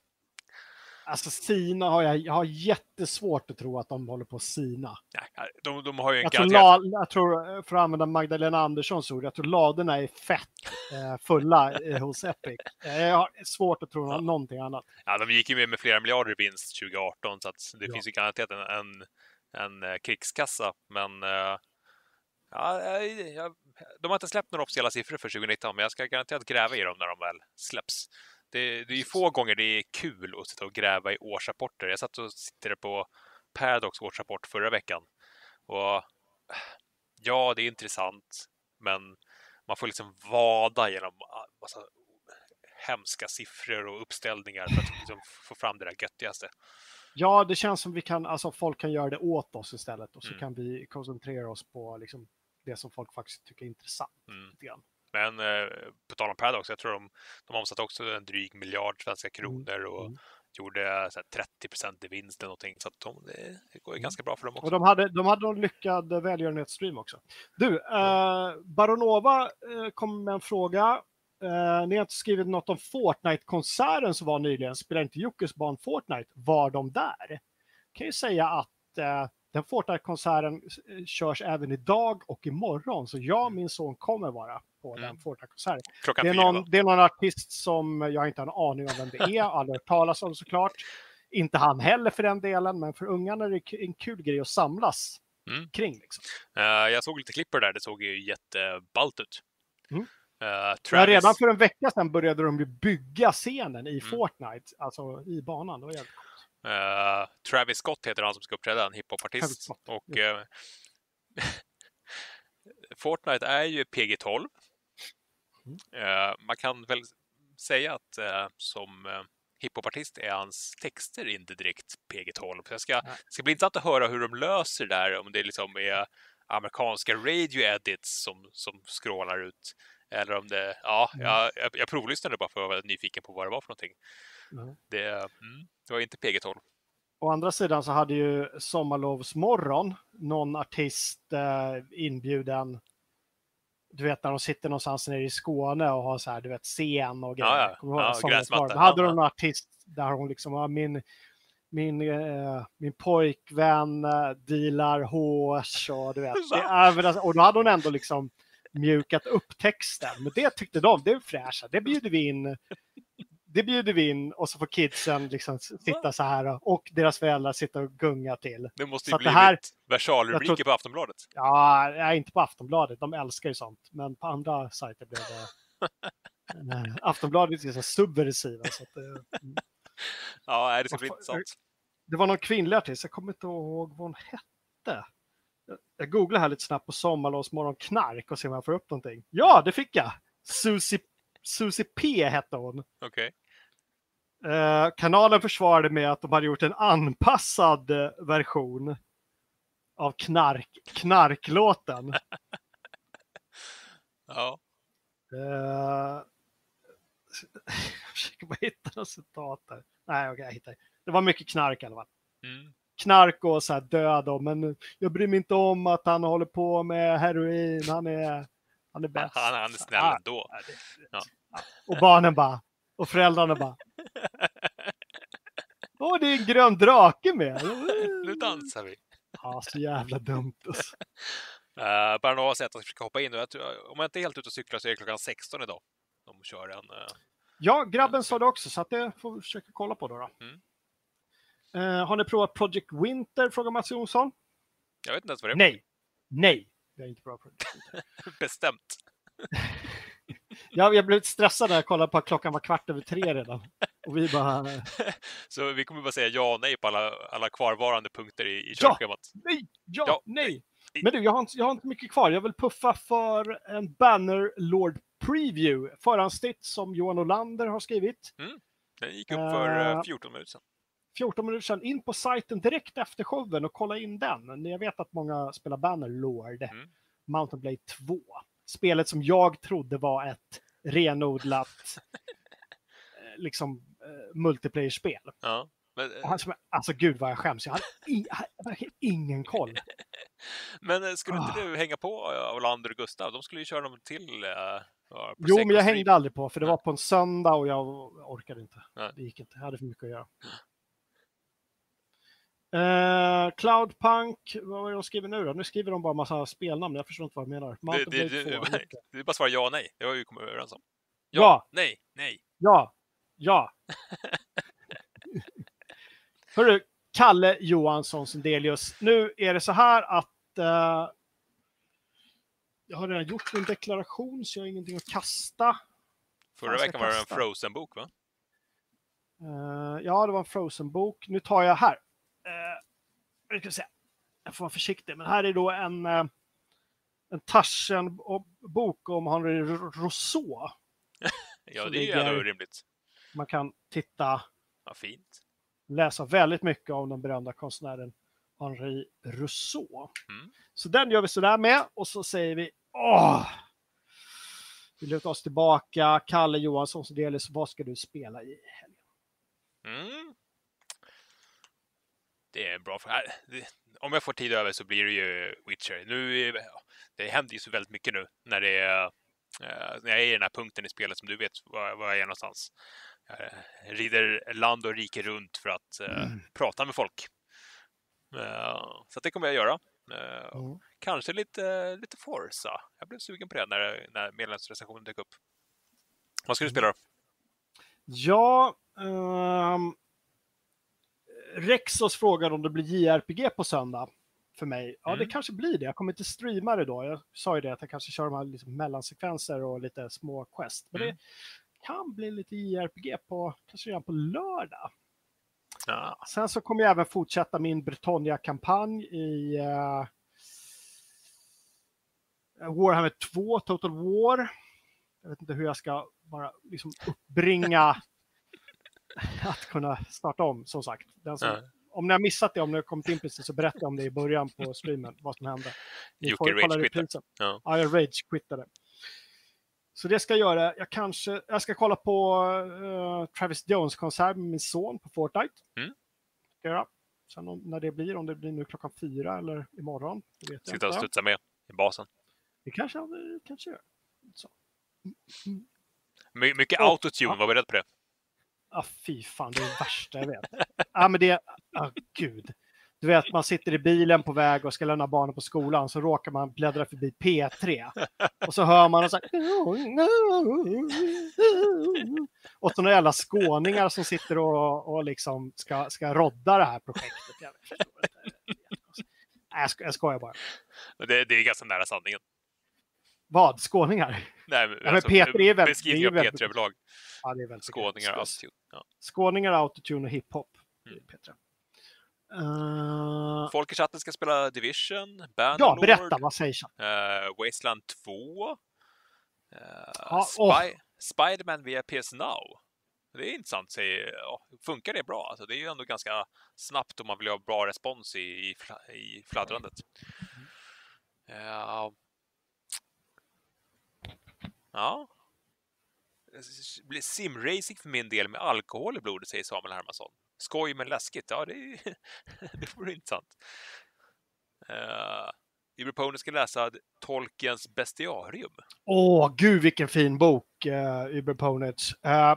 Alltså Sina har jag, jag har jättesvårt att tro att de håller på att sina. Nej, de, de har ju en Jag tror, la, jag tror, för att använda Magdalena Anderssons ord, jag tror ladorna är fett eh, fulla eh, hos Epic. Eh, jag har svårt att tro Ja. någonting annat. Ja, de gick ju med med flera miljarder i vinst 2018 så att det Ja. finns ju garanterat en, en, en eh, krigskassa. Men eh, ja, jag, de har inte släppt några officiella siffror för 2019 men jag ska garanterat gräva i dem när de väl släpps. Det, det är ju få gånger det är kul att sitta och gräva i årsrapporter. Jag satt och tittade på Paradox årsrapport förra veckan. Och ja, det är intressant, men man får liksom vada genom ah, massa hemska siffror och uppställningar för att liksom få fram det där göttigaste. Ja, det känns som vi kan, alltså folk kan göra det åt oss istället och så Mm. kan vi koncentrera oss på liksom, det som folk faktiskt tycker är intressant. Mm. Men eh, på tal om Paradox, jag tror de, de omsatte också en dryg miljard svenska kronor och mm. gjorde så här, 30 procent i vinst eller någonting. Så de, det, det går ju Mm. ganska bra för dem också. Och de hade, de hade en lyckad eh, välgörenhetsstream också. Du, eh, Baronova eh, kom med en fråga. Eh, ni har inte skrivit något om Fortnite-konserten som var nyligen. Spelar inte Jockes barn Fortnite? Var de där? kan ju säga att eh, den Fortnite-konserten eh, körs även idag och imorgon. Så jag och min son kommer vara på Mm. den Fortnite-konserten. Det är, någon, det är någon artist som jag inte har en aning om vem det är, aldrig hört talas om såklart. Inte han heller för den delen, men för ungarna är det en kul grej att samlas Mm. kring. Liksom. Eh, jag såg lite klipp där, det såg ju jätteballt ut. Mm. Men Travis, redan för en vecka sedan började de bygga scenen i Mm. Fortnite, alltså i banan. Det var jävligt eh, Travis Scott heter han som ska uppträda, en hiphopartist. Och eh, <laughs> Fortnite är ju PG-12. Mm. Eh, man kan väl säga att som hiphopartist är hans texter inte direkt PG-12. Så jag ska, det ska bli intressant att höra hur de löser det där, om det liksom är amerikanska radio edits som, som scrollar ut. Eller om det, ja, Mm. jag, jag, jag provlyssnade bara för att vara nyfiken på vad det var för någonting. Mm. Det, mm, det var inte PG-12. Å andra sidan så hade ju Sommarlovsmorgon någon artist eh, inbjuden. Du vet när de sitter någonstans nere i Skåne och har så här, du vet, scen och grejer. Ja, ja. Ja, gräsmatta. Då hade de en artist där hon liksom, ja, min, min, eh, min pojkvän eh, dealar hårs och du vet. Det, väl- och då hade hon ändå liksom mjukat upp texten. Men det tyckte de, det är fräscha. Det bjuder vi in. Det bjuder vi in och så får kidsen liksom sitta så här och, deras föräldrar sitta och gunga till. Det måste Så ju det blivit här- versalrubriker jag tror- på Aftonbladet. Ja, nej, inte på Aftonbladet. De älskar ju sånt. Men på andra sajter blev det... <laughs> Nej, Aftonbladet är så subversiva. Så att, mm. <laughs> Ja, nej, det ska bli intressant. det var någon kvinnlig artist, jag kommer inte ihåg vad hon hette. Jag- googlar här lite snabbt på Sommarlovsmorgon knark och ser om jag får upp någonting. Ja, det fick jag! Susie, Susie P hette hon. Okej. Eh, kanalen försvarade med att de hade gjort en anpassad eh, version av knark, knarklåten. <laughs> Ja. Eh, <laughs> jag försöker bara hitta något citat där. Nej, okej, jag hittar. Det var mycket knark i alla fall. Mm. Knark och så här död och, men jag bryr mig inte om att han håller på med heroin. Han är, han är <laughs> bäst. Han, han är snäll ändå. ja, det- Ja. ja. Och barnen bara, och föräldrarna bara. <laughs> Åh, det är en grön drake med. Nu dansar vi. Ja, så jävla dumt. Alltså. Uh, <laughs> Barnova säger att han ska försöka hoppa in. Och jag tror, om jag inte är helt ute och cyklar så är det klockan 16 idag. De kör en... eh, Ja, grabben sa det också, så att det får vi försöka kolla på då. då. Mm. Eh, har ni provat Project Winter? Frågar Mats Jonsson. jag vet inte ens vad det är. Nej. Nej. Jag är inte bra på det. <laughs> Bestämt. Jag, jag blev lite stressad när jag kollade på att klockan var kvart över tre redan. Och vi bara, <laughs> Så vi kommer bara säga ja och nej på alla, alla kvarvarande punkter i, i Ja! körschemat. nej, ja, Ja, nej. Men du, jag har, inte, jag har inte mycket kvar. Jag vill puffa för en Banner Lord Preview. Förhandstitt som Johan Olander har skrivit. Den gick upp för eh, Eh, 14 minuter sedan. 14 minuter sedan. In på sajten direkt efter showen och kolla in den. Jag vet att många spelar Banner Lord. Mm. Mountain Blade 2. Spelet som jag trodde var ett renodlat <laughs> eh, liksom eh, multiplayer-spel. Ja. Men, eh, han Alltså gud vad jag skäms. Jag hade, i, verkligen ingen koll. <laughs> men skulle inte Ah. du hänga på Olander och Gustav? De skulle ju köra dem till... Uh, Jo, men jag hängde aldrig på för det var på en söndag och jag orkade inte. Nej. Det gick inte. Jag hade för mycket att göra. <gasps> Eh, Cloudpunk, vad var det de skriver nu då? Nu skriver de bara massa spelnamn. Jag förstår inte vad de menar. Det, det, det, 2. <laughs> det, är bara att svara ja och nej. Det har vi kommit överens om. Ja. Nej, nej. Ja, ja. <laughs> Hörru, Kalle Johansson Sundelius. Nu är det så här att eh, jag har redan gjort min deklaration så jag har ingenting att kasta. Förra veckan var det en. Frozen-bok, va? Eh, ja, det var en Frozen-bok. Nu tar jag här. Eh, jag ska säga, jag får vara försiktig, men här är då en, eh, en Taschen-bok om Henri Rousseau. <laughs> Ja, det är ju ändå rimligt. Man kan titta, Ja, fint. läsa väldigt mycket om den berömda konstnären Henri Rousseau. Mm. Så den gör vi sådär med och så säger vi åh! Vi lutar oss tillbaka. Kalle Johansson Sodelius, vad ska du spela i helgen? Mm. Det är en bra fråga. Det- Om jag får tid över så blir det ju Witcher. Nu, det händer ju så väldigt mycket nu när det är eh, när jag är i den här punkten i spelet som du vet var, var jag är någonstans. Jag rider land och rike runt för att eh, prata med folk. Så det kommer jag göra. Mm. Kanske lite, lite Forza. Jag blev sugen på det när, när medlemsrecensionen dök upp. Vad ska du spela då? Ja, ehm, Rexos frågade om det blir JRPG på söndag för mig. Ja, det Mm. kanske blir det. Jag kommer inte streama det då. Jag sa ju det att jag kanske kör de här liksom mellansekvenser och lite små quest. Men Mm. det kan bli lite JRPG på, kanske redan på lördag. Ja. Sen så kommer jag även fortsätta min Bretonia-kampanj i eh, Warhammer 2, Total War. Jag vet inte hur jag ska bara liksom uppbringa <laughs> <laughs> att kunna starta om, som sagt. Som, Ja. Om ni har missat det, om ni har kommit in precis, så berätta om det i början på streamen, vad som hände. Ni Jocke reprisen. Ja. Ja, jag rage-quittade. Så det ska jag göra. Jag kanske, jag ska kolla på eh, Travis Jones-konsert med min son på Fortnite. Mm. Ska jag. Sen om, när det blir, om det blir nu klockan fyra eller imorgon, det vet Sitta och studsa med i basen. Det kanske jag kanske gör. Så. My- mycket Och- autotune, ja. var beredd på det. Ah, fy fan, det är det värsta jag vet. Ja, men det, ah, gud. Du vet, man sitter i bilen på väg och ska lämna barnen på skolan, så råkar man bläddra förbi P3. Och så hör man och så här, Och så några jävla skåningar som sitter och, och liksom ska, ska rodda det här projektet. Jag jag, jag skojar bara. Det, det är ganska nära sanningen. Vad? Skåningar? Nej, men, men Peter är väldigt- av väldigt- Peter överlag. Ja, det är väldigt Skåningar, autotune. Ja. Skåningar, autotune och hiphop. Mm. Petra. Eh, Folk i chatten ska spela Division, ja, Bannerlord, berätta, vad säger chatten? eh, Wasteland 2, uh, Ja, åh. Spy, Spiderman via PS Now. Det är intressant, säger ja, Funkar det bra? Alltså, det är ju ändå ganska snabbt om man vill ha bra respons i, i, i fladdrandet. Ja. Ja. Simracing för min del med alkohol i blodet, säger Samuel Hermansson. Skoj men läskigt. Ja, det, är, <laughs> det vore intressant. Uh, Iberpony ska läsa Tolkiens bestiarium. Åh, gud vilken fin bok, uh, Uber Ponage. Uh,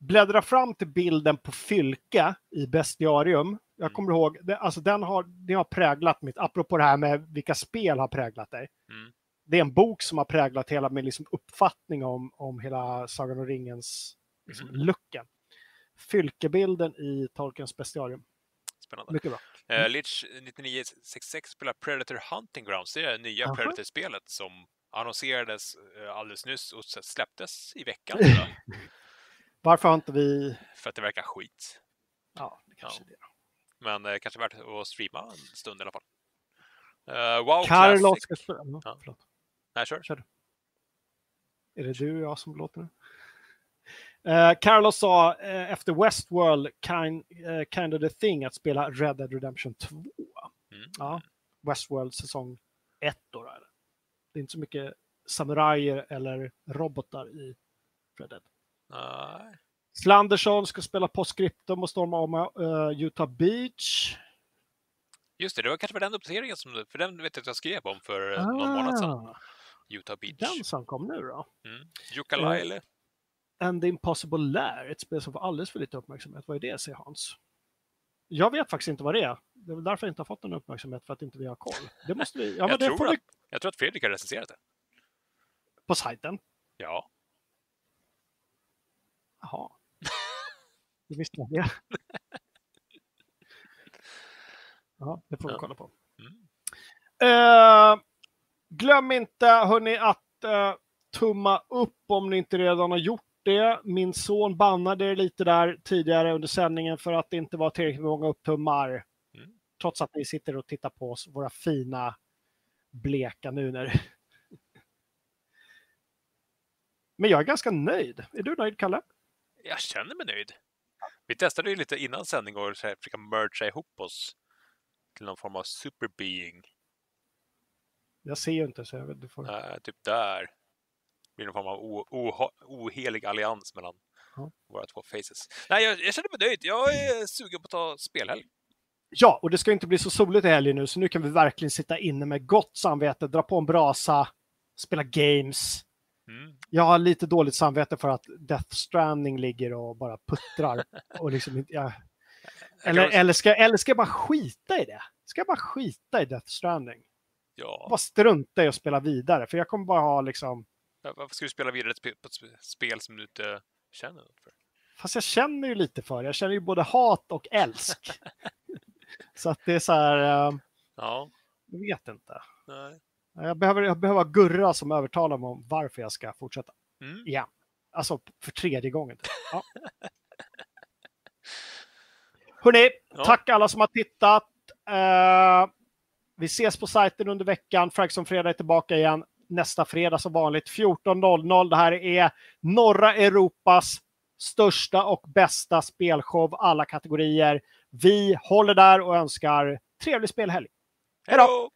bläddra fram till bilden på Fylke i Bestiarium. Jag Mm. kommer ihåg, det, alltså den har, det har präglat mitt, apropå det här med vilka spel har präglat dig. Mm. Det är en bok som har präglat hela min liksom, uppfattning om, om hela Sagan om ringens liksom, Mhm. looken. Fylkebilden i Tolkiens Bestiarium. Spännande. Mycket bra. Uh, Lich 9966 spelar Predator Hunting Grounds. Det är det nya Aha. Predator-spelet som annonserades eh, alldeles nyss och släpptes i veckan. <laughs> Varför har inte vi... för att det verkar skit. Ja, det kanske Ja. det. Men eh, kanske värt att streama en stund i alla fall. Uh, wow Carlos Classic. ska. Ja, Ja. Nej, kör. Är det du och jag som låter nu? Uh, Carlos sa eh, efter Westworld kind, eh, kind of the thing att spela Red Dead Redemption 2. Mm. Ja, Westworld säsong 1 då. Är det. är inte så mycket samurajer eller robotar i Red Dead. Nej. Slandersson ska spela Postscriptum och storma om Utah Beach. Just det, det var kanske den uppdateringen som för den vet jag att jag skrev om för eh, någon månad sedan. Ah, Utah Beach. den som kom nu då. Mm. Yooka-Laylee. And the Impossible Lair, ett spel som får alldeles för lite uppmärksamhet. Vad är det, säger Hans? Jag vet faktiskt inte vad det är. Det är väl därför jag inte har fått någon uppmärksamhet, för att inte vi har koll. Det måste vi... Ja, <laughs> men jag, det tror får att, vi jag tror att Fredrik har recenserat det. på sajten. Ja. Jaha. <laughs> Det visste jag det. <laughs> Ja, det får vi kolla på. Mm. Eh, glöm inte, hörni, att eh, tumma upp om ni inte redan har gjort det. Min son bannade er lite där tidigare under sändningen för att det inte var tillräckligt många upptummar. Mm. Trots att ni sitter och tittar på oss, våra fina bleka nuner. <laughs> Men jag är ganska nöjd. Är du nöjd, Kalle? Jag känner mig nöjd. Vi testade ju lite innan sändning och försöka mergea ihop oss till någon form av superbeing. Jag ser ju inte så jag vet, du får... Uh, typ där. Det blir någon form av ohelig allians mellan Ja. våra två faces. Nej, jag, jag känner mig nöjd. Jag är sugen på att ta spelhelg. Ja, och det ska inte bli så soligt i helgen nu, så nu kan vi verkligen sitta inne med gott samvete, dra på en brasa, spela games. Mm. Jag har lite dåligt samvete för att Death Stranding ligger och bara puttrar. <laughs> och liksom. Jag eller, eller, ska, eller ska jag bara skita i det? Ska jag bara skita i Death Stranding? Ja, Bara strunta i att spela vidare, för jag kommer bara ha liksom... varför ska du spela vidare på ett spe- spel som du inte känner något för? Fast jag känner ju lite för. Jag känner ju både hat och älsk. <laughs> så att det är så här... eh, Ja, Jag vet inte. nej. Jag behöver, jag behöver Gurra som övertalar mig om varför jag ska fortsätta. Mm. Igen. Alltså för tredje gången. Ja. <laughs> Hörrni, Ja. tack alla som har tittat. Eh, vi ses på sajten under veckan. Fragsson Fredag är tillbaka igen nästa fredag som vanligt 14.00. Det här är norra Europas största och bästa spelshow alla kategorier. Vi håller där och önskar trevlig spelhelg. Hej då!